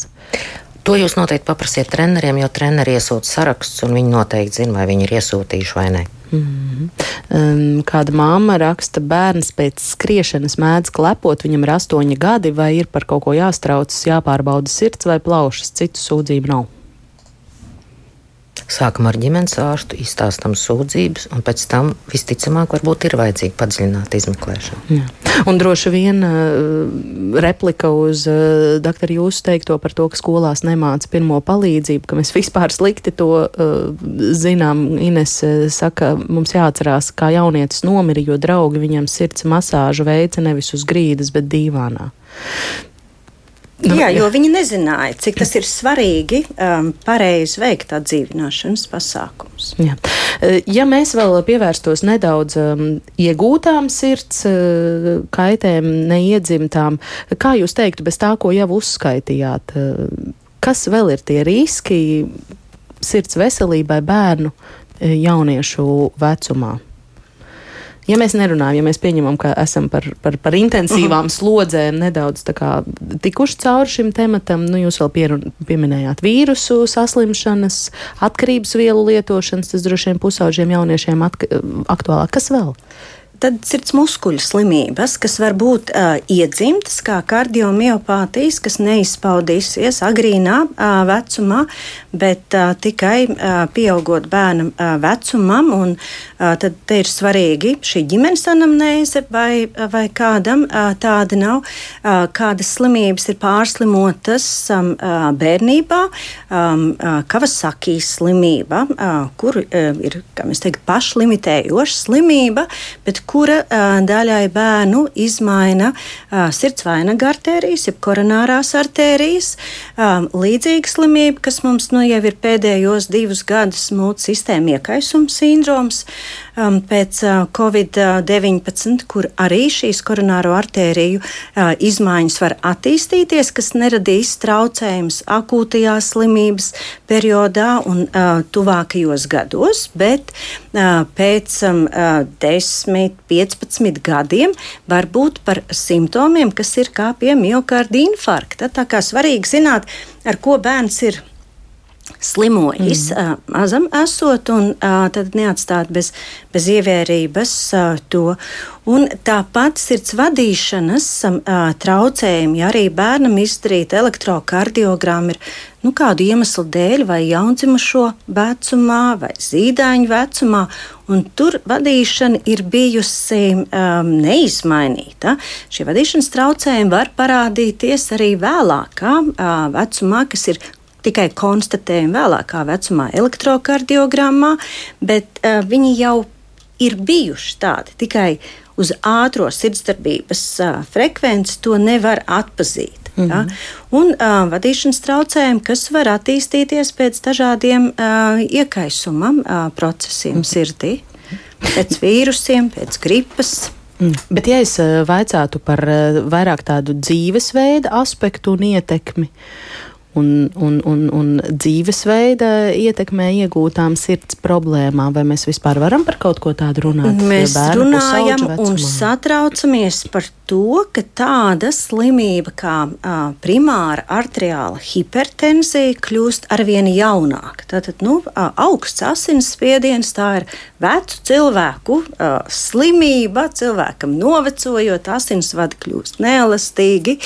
To jūs noteikti paprasiet treneriem, jo treneri iesūta sarakstus, un viņi noteikti zina, vai viņi ir iesūtījuši vai nē. Mm -hmm. um, kāda māma raksta, bērns pēc skriešanas mēdz klepot, viņam ir astoņi gadi, vai ir par kaut ko jāstraucas, jāpārbauda sirds vai plaušas, citu sūdzību nav. Sākam ar ģimenes ārstu, izstāstam sūdzības, un pēc tam visticamāk varbūt ir vajadzīga padziļināta izmeklēšana. Jā. Un droši vien uh, replika uz uh, doktoru jūsu teikto par to, ka skolās nemāca pirmo palīdzību, ka mēs vispār slikti to uh, zinām. Ines saka, mums jāatcerās, kā jaunietis nomira, jo draugi viņam sirds masāžu veica nevis uz grīdas, bet dīvānā. Nu, jā, jo viņi nezināja, cik tas ir svarīgi um, pareizi veikt atdzīvināšanas pasākumus. Jā. Uh, ja mēs vēl pievērstos nedaudz um, iegūtām sirds uh, kaitēm, neiedzimtām, kā jūs teiktu, bez tā, ko jau uzskaitījāt, uh, kas vēl ir tie riski sirds veselībai bērnu jauniešu vecumā? Ja mēs nerunājam, ja mēs pieņemam, ka esam par, par, par intensīvām uh -huh. slodzēm nedaudz kā, tikuši cauri šim tematam, nu, jūs vēl pierun, pieminējāt vīrusu saslimšanas, atkarības vielu lietošanas, tas droši vien pusauģiem jauniešiem aktuālāk. Kas vēl? Tad sirds muskuļu slimības, kas var būt uh, iedzimtas, kā kardiomiopātijas, kas neizpaudīsies agrīnā uh, vecumā, bet uh, tikai uh, pieaugot bērnam uh, vecumam. Un, uh, tad ir svarīgi šī ģimenes anamnēze, vai, vai kādam uh, tāda nav, uh, kādas slimības ir pārslimotas um, uh, bērnībā. Um, uh, Kavasakijas slimība, uh, kur uh, ir teikt, pašlimitējoša slimība, bet kura daļai bērnu izmaina sirdsvainaga artērijas, jeb koronārās artērijas. Līdzīga slimība, kas mums nu, jau ir pēdējos divus gadus mūsu sistēma iekaisuma sindroms pēc Covid-19, kur arī šīs koronāro artēriju izmaiņas var attīstīties, kas neradīs traucējumus akūtajā slimības periodā un tuvākajos gados, bet pēc 10, 15 gadiem var būt par simptomiem, kas ir kā pie miocarda infarkta. Tā kā svarīgi zināt, ar ko bērns ir slimojis, mm. uh, mazam esot, un uh, tad neatstāt bez, bez ievērības uh, to. Un tāpat sirds vadīšanas uh, traucējumi, ja arī bērnam izdarīt elektrokardiogrammu ir nu, kādu iemeslu dēļ, vai jaundzimušo vecumā, vai zīdaiņu vecumā, un tur vadīšana ir bijusi um, neizmainīta. Šie vadīšanas traucējumi var parādīties arī vēlākā uh, vecumā, kas ir tikai konstatējumi vēlākā vecumā, elektrokardiogrammā, bet uh, viņi jau ir bijuši tādi. Tikai uz ātrā sirdsdarbības uh, frekvenci to nevar atpazīt. Mm -hmm. ja? Un uh, vadīšanas traucējumi, kas var attīstīties pēc dažādiem uh, iekaisuma uh, procesiem mm -hmm. sirdī, pēc vīrusiem, pēc gripas. Mm. Bet, ja es vaicātu par vairāk tādu dzīvesveida aspektu un ietekmi, un, un, un, un dzīvesveida ietekmē iegūtām sirds problēmām, vai mēs vispār varam par kaut ko tādu runāt? Mēs runājam un satraucamies par to, ka tāda slimība kā uh, primāra arteriāla hipertenzija kļūst arvien jaunāka. Tātad nu, uh, augsts asinsspiediens tā ir vecu cilvēku uh, slimība, cilvēkam novecojot, asinsvadi kļūst neelastīgi.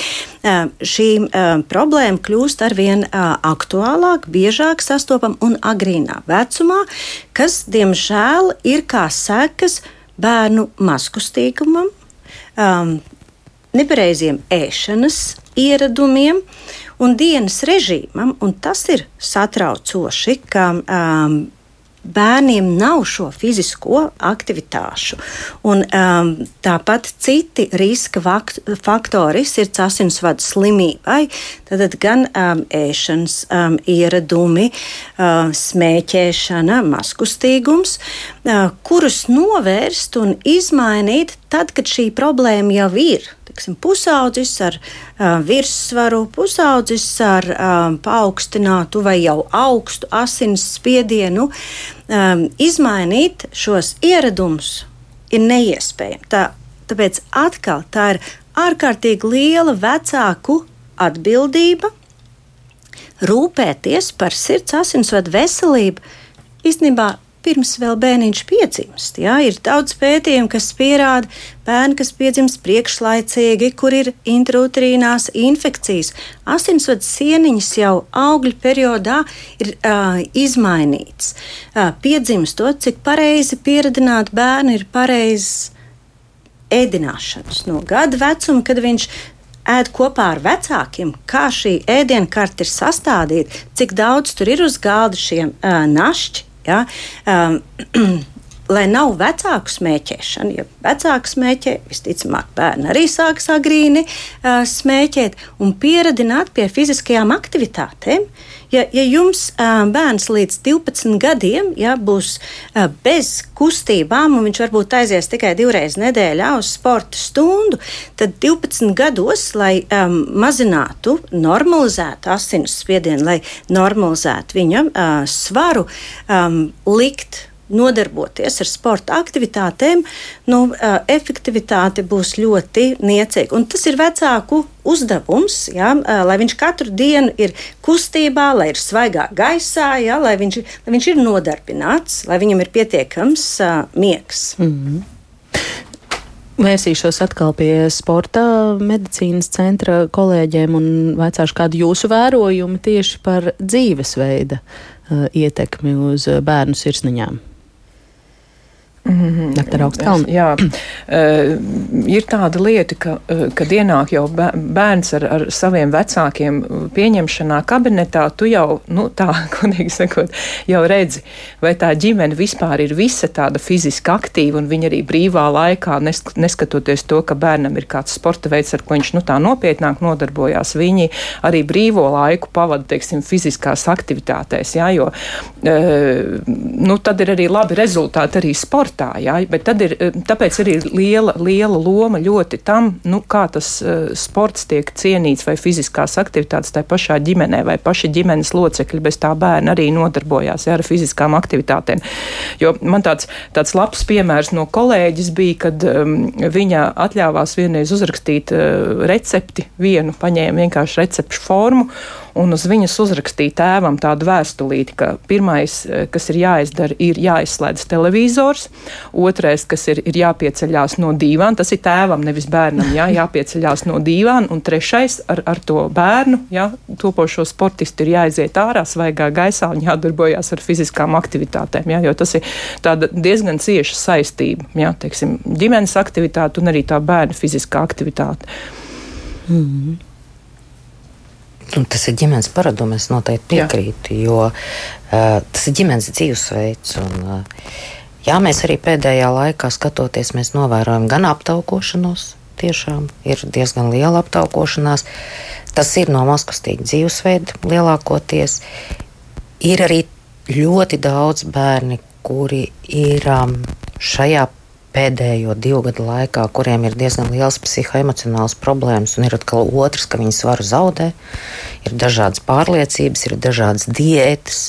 Uh, šī uh, problēma kļūst arvien uh, aktuālāka, biežāk sastopama un agrīnā vecumā, kas, diemžēl, ir kā sekas bērnu mazkustīgumam, um, nepareiziem ēšanas ieradumiem un dienas režīmam. Un tas ir satraucoši, ka um, bērniem nav šo fizisko aktivitāšu. Un, um, tāpat citi riska faktori sirds asinsvadu slimībai, tad gan um, ēšanas um, ieradumi, uh, smēķēšana, maskustīgums, uh, kurus novērst un izmainīt tad, kad šī problēma jau ir tiksim, pusaudzis ar uh, virssvaru, pusaudzis ar um, paaugstinātu vai jau augstu asins spiedienu, um, izmainīt šos ieradumus ir neiespējami. Tā, tāpēc atkal tā ir ārkārtīgi liela vecāku atbildība rūpēties par sirds asinsvadu veselību. Īstenībā pirms vēl bērniņš piedzimst. Jā, ir daudz pētījumu, kas pierāda bērnu, kas piedzimst priekšlaicīgi, kur ir intrauterīnās infekcijas. Asinsvads sieniņas jau augļu periodā ir uh, izmainīts. Uh, piedzimstot, cik pareizi pieradināt bērnu ir pareizs ēdināšanas no gada vecuma, kad viņš ēd kopā ar vecākiem, kā šī ēdienkarte ir sastādīta, cik daudz tur ir uz galda šiem uh, našķi, Ja? Um, lai nav vecāku smēķēšana. Ja vecāki smēķē, visticamāk, bērni arī sāks agrīni uh, smēķēt un pieradināt pie fiziskajām aktivitātēm. Ja, ja jums bērns līdz 12 gadiem ja, būs bez kustībām, un viņš varbūt aizies tikai divreiz nedēļā uz sporta stundu, tad 12 gados, lai um, mazinātu, normalizētu asins spiedienu, lai normalizētu viņa uh, svaru, um, likt nodarboties ar sporta aktivitātēm, nu, efektivitāte būs ļoti niecīga. Un tas ir vecāku uzdevums, ja, lai viņš katru dienu ir kustībā, lai ir svaigā gaisā, ja, lai, viņš, lai viņš ir nodarbināts, lai viņam ir pietiekams uh, miegs. Mm -hmm. Vērsīšos atkal pie sporta medicīnas centra kolēģiem un vaicāšu, kādu jūsu vērojumu tieši par dzīvesveida ietekmi uz bērnu sirsniņām. Mm -hmm. Jā, uh, ir tāda lieta, ka, uh, kad ienāk jau bērns ar, ar saviem vecākiem pieņemšanā kabinetā, tu jau, nu tā, kodīgi sakot, jau redzi, vai tā ģimene vispār ir visa tāda fiziski aktīva un viņa arī brīvā laikā, neskatoties to, ka bērnam ir kāds sporta veids, ar ko viņš, nu tā nopietnāk nodarbojās, viņi arī brīvo laiku pavada, teiksim, fiziskās aktivitātēs, jā, jo, uh, nu tad ir arī labi rezultāti arī sporta sportā. Jā, bet tad ir, eh, tāpēc arī ir liela, liela loma ļoti tam, nu, kā tas uh, sports tiek cienīts vai fiziskās aktivitātes tajā pašā ģimenē vai paši ģimenes locekļi bez tā bērna arī nodarbojās jā, ar fiziskām aktivitātēm. Jo man tāds, tāds labs piemērs no kolēģis bija, kad um, viņa atļāvās vienreiz uzrakstīt uh, recepti, vienu paņēma vienkārši recepšu formu un uz viņas uzrakstīja tēvam tādu vēstulīti, ka pirmais, eh, kas ir jāizdara, ir jāizslēdz televizors, otrais, kas ir, ir jāpieceļās no dīvāna, tas ir tēvam, nevis bērnam, jā, jāpieceļās no dīvāna, un trešais ar, ar to bērnu, jā, topošo sportistu ir jāiziet ārā svaigā gaisā un jādarbojās ar fiziskām aktivitātēm, jā, jo tas ir diezgan cieša saistība, jā, teiksim, ģimenes aktivitāte un arī tā bērna fiziskā aktivitāte. Mm -hmm. Un tas ir ģimenes paradums, es noteikti piekrītu, Jā. jo uh, tas ir ģimenes dzīvesveids. Un, uh, jā, mēs arī pēdējā laikā skatoties, mēs novērojam gan aptaukošanos, tiešām ir diezgan liela aptaukošanās. Tas ir no mazkustīga dzīvesveida lielākoties. Ir arī ļoti daudz bērni, kuri ir um, šajā pēdējo divu gadu laikā, kuriem ir diezgan liels psihoemocionāls problēmas, un ir atkal otrs, ka viņi svaru zaudē. Ir dažādas pārliecības, ir dažādas diētas.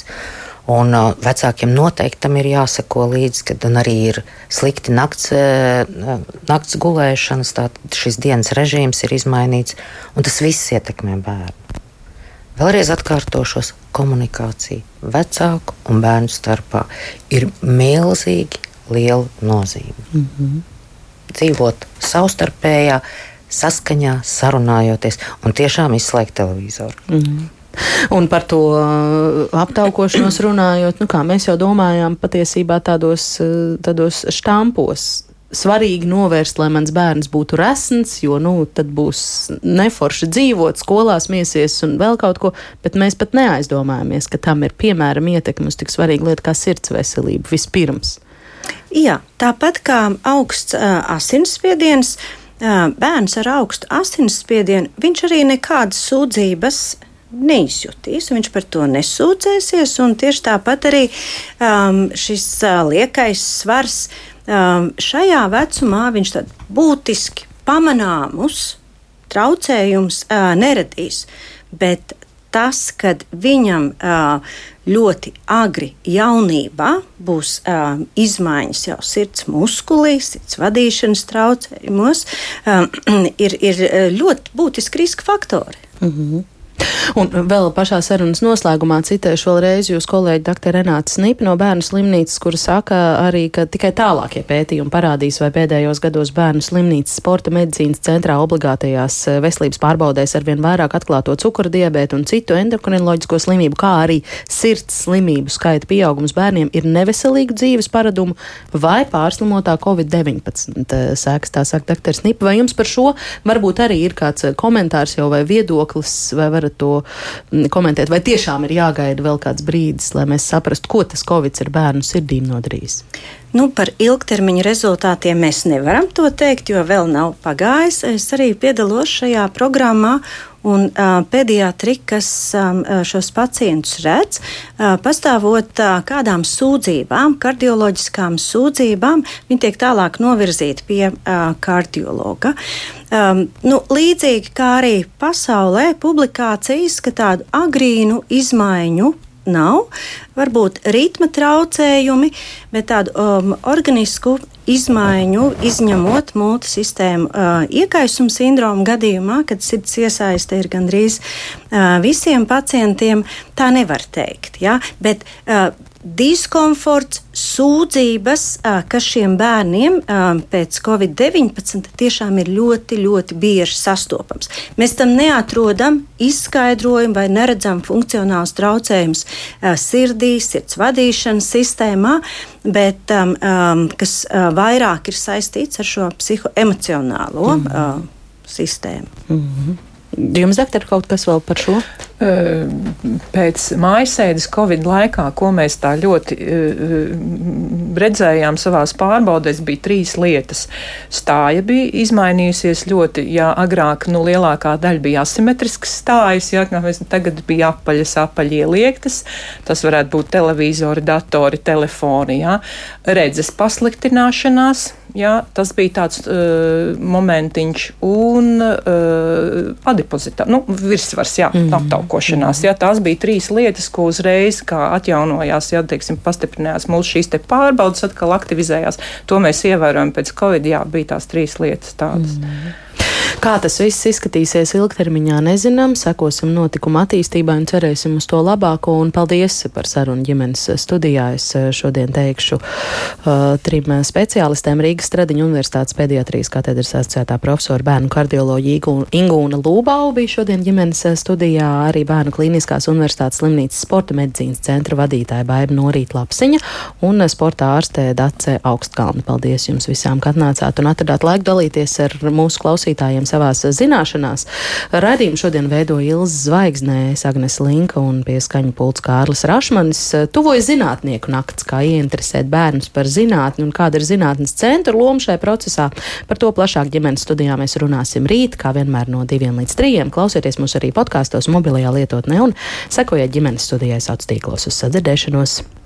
Un uh, vecākiem noteikti tam ir jāsako līdzi, kad arī ir slikti nakts, uh, nakts gulēšanas, tad šis dienas režīms ir izmainīts, un tas viss ietekmē bērnu. Vēlreiz atkārtošos, komunikācija vecāku un bērnu starpā ir milzīgi lielu nozīmi. Mm -hmm. Dzīvot savstarpējā saskaņā, sarunājoties un tiešām izslēgt televizoru. Mm -hmm. Un par to uh, aptaukošanos runājot, nu kā mēs jau domājām, patiesībā tādos, uh, tādos štampos svarīgi novērst, lai mans bērns būtu resns, jo nu, tad būs neforši dzīvot, skolās miesies un vēl kaut ko, bet mēs pat neaizdomājamies, ka tam ir piemēram ietekme uz tik svarīgu lietu kā sirds veselību vispirms. Jā, tāpat kā augsts uh, asinsspiediens, uh, bērns ar augstu asinsspiedienu, viņš arī nekādas sūdzības neizjutīs, viņš par to nesūdzēsies. Tieši tāpat arī um, šis uh, liekais svars um, šajā vecumā viņš būtiski pamanāmus traucējumus uh, neradīs. Bet tas, kad viņam uh, ļoti agri jaunībā būs uh, izmaiņas jau sirds muskulīs, sirds vadīšanas traucējumos, uh, ir, ir ļoti būtiski riska faktori. Mm -hmm. Un vēl pašā sarunas noslēgumā citēšu vēlreiz jūs kolēģi dr. Renāta Snipa no bērnu slimnīcas, kura saka arī, ka tikai tālākie pētījumi parādīs, vai pēdējos gados bērnu slimnīcas sporta medicīnas centrā obligātajās eh, veselības pārbaudēs arvien vairāk atklāto cukura diabētu un citu endokrinoloģisko slimību, kā arī sirds slimību skaita pieaugums bērniem ir neveselīgu dzīves paradumu vai pārslimotā Covid-19 eh, sēkas, tā saka dr. Snipa. Vai jums par šo varbūt arī ir kāds eh, komentārs jau vai viedoklis, vai varat to mm, komentēt, vai tiešām ir jāgaida vēl kāds brīdis, lai mēs saprastu, ko tas Covid ir bērnu sirdīm nodarījis? Nu, par ilgtermiņa rezultātiem mēs nevaram to teikt, jo vēl nav pagājis. Es arī piedalos šajā programmā. Un uh, pediatri, kas um, šos pacientus redz, uh, pastāvot uh, kādām sūdzībām, kardioloģiskām sūdzībām, viņi tiek tālāk novirzīti pie uh, kardiologa. Um, nu, līdzīgi kā arī pasaulē, publikācijas, ka tādu agrīnu izmaiņu nav. Varbūt ritma traucējumi, bet tādu um, organisku izmaiņu, izņemot multisistēmu uh, iekaisuma sindromu gadījumā, kad sirds iesaiste ir gandrīz uh, visiem pacientiem, tā nevar teikt. Ja? Bet, uh, diskomforts, sūdzības, kas šiem bērniem pēc covid-19 tiešām ir ļoti, ļoti bieži sastopams. Mēs tam neatrodam izskaidrojumu vai neredzam funkcionālus traucējumus sirdī, sirds vadīšanas sistēmā, bet kas vairāk ir saistīts ar šo psihoemocionālo mm -hmm. sistēmu. Mm -hmm. Jums, doktor, kaut kas vēl par šo? Pēc mājasēdes Covid laikā, ko mēs tā ļoti redzējām savās pārbaudēs, bija trīs lietas. Stāja bija izmainījusies ļoti, jā, agrāk, nu, lielākā daļa bija asimetriskas stājas, jā, tagad bija apaļas, apaļi ieliektas. Tas varētu būt televizori, datori, telefoni, jā. Redzes pasliktināšanās Jā, tas bija tāds uh, momentiņš, un uh, adipozitāte, nu, virsvars, jā, mm. Aptaukošanās. Jā, tās bija trīs lietas, ko uzreiz atjaunojās, jā, teiksim, pastiprinājās mūsu šīs pārbaudas, atkal aktivizējās. To mēs ievērojam pēc Covid, jā, bija tās trīs lietas tādas. Mm. Kā tas viss izskatīsies ilgtermiņā, nezinām. Sekosim notikuma attīstībai un cerēsim uz to labāko. Un paldies par sarunu ģimenes studijā. Es eh, šodien teikšu uh, trim speciālistiem Rīgas Stradiņa Universitātes pediatrijas katedras asociētā profesora bērnu kardioloģija Ingūna Lūbau bija šodien ģimenes studijā, arī Bērnu klīniskās universitātes slimnīcas sporta medicīnas centra vadītāja Baiba Norīt Lapsiņa un sporta ārstē Dace Augstkalna. Paldies jums visām, ka atnācāt un atradāt laiku dalīties ar mūsu klausītājiem savās zināšanās. Radījumu šodien veido Ilza Zvaigznēs, Agnes Linka un pie skaņa pults Kārlis Rašmanis. Tuvojas zinātnieku nakts, kā ieinteresēt bērnus par zinātni un kāda ir zinātnes centra loma šajā procesā. Par to plašāk ģimenes studijā mēs runāsim rīt, kā vienmēr no diviem līdz trījiem. Klausieties mūs arī podkāstos, mobilajā lietotnē un sekojiet ģimenes studijai sauc tīklos uz sadzirdēšanos.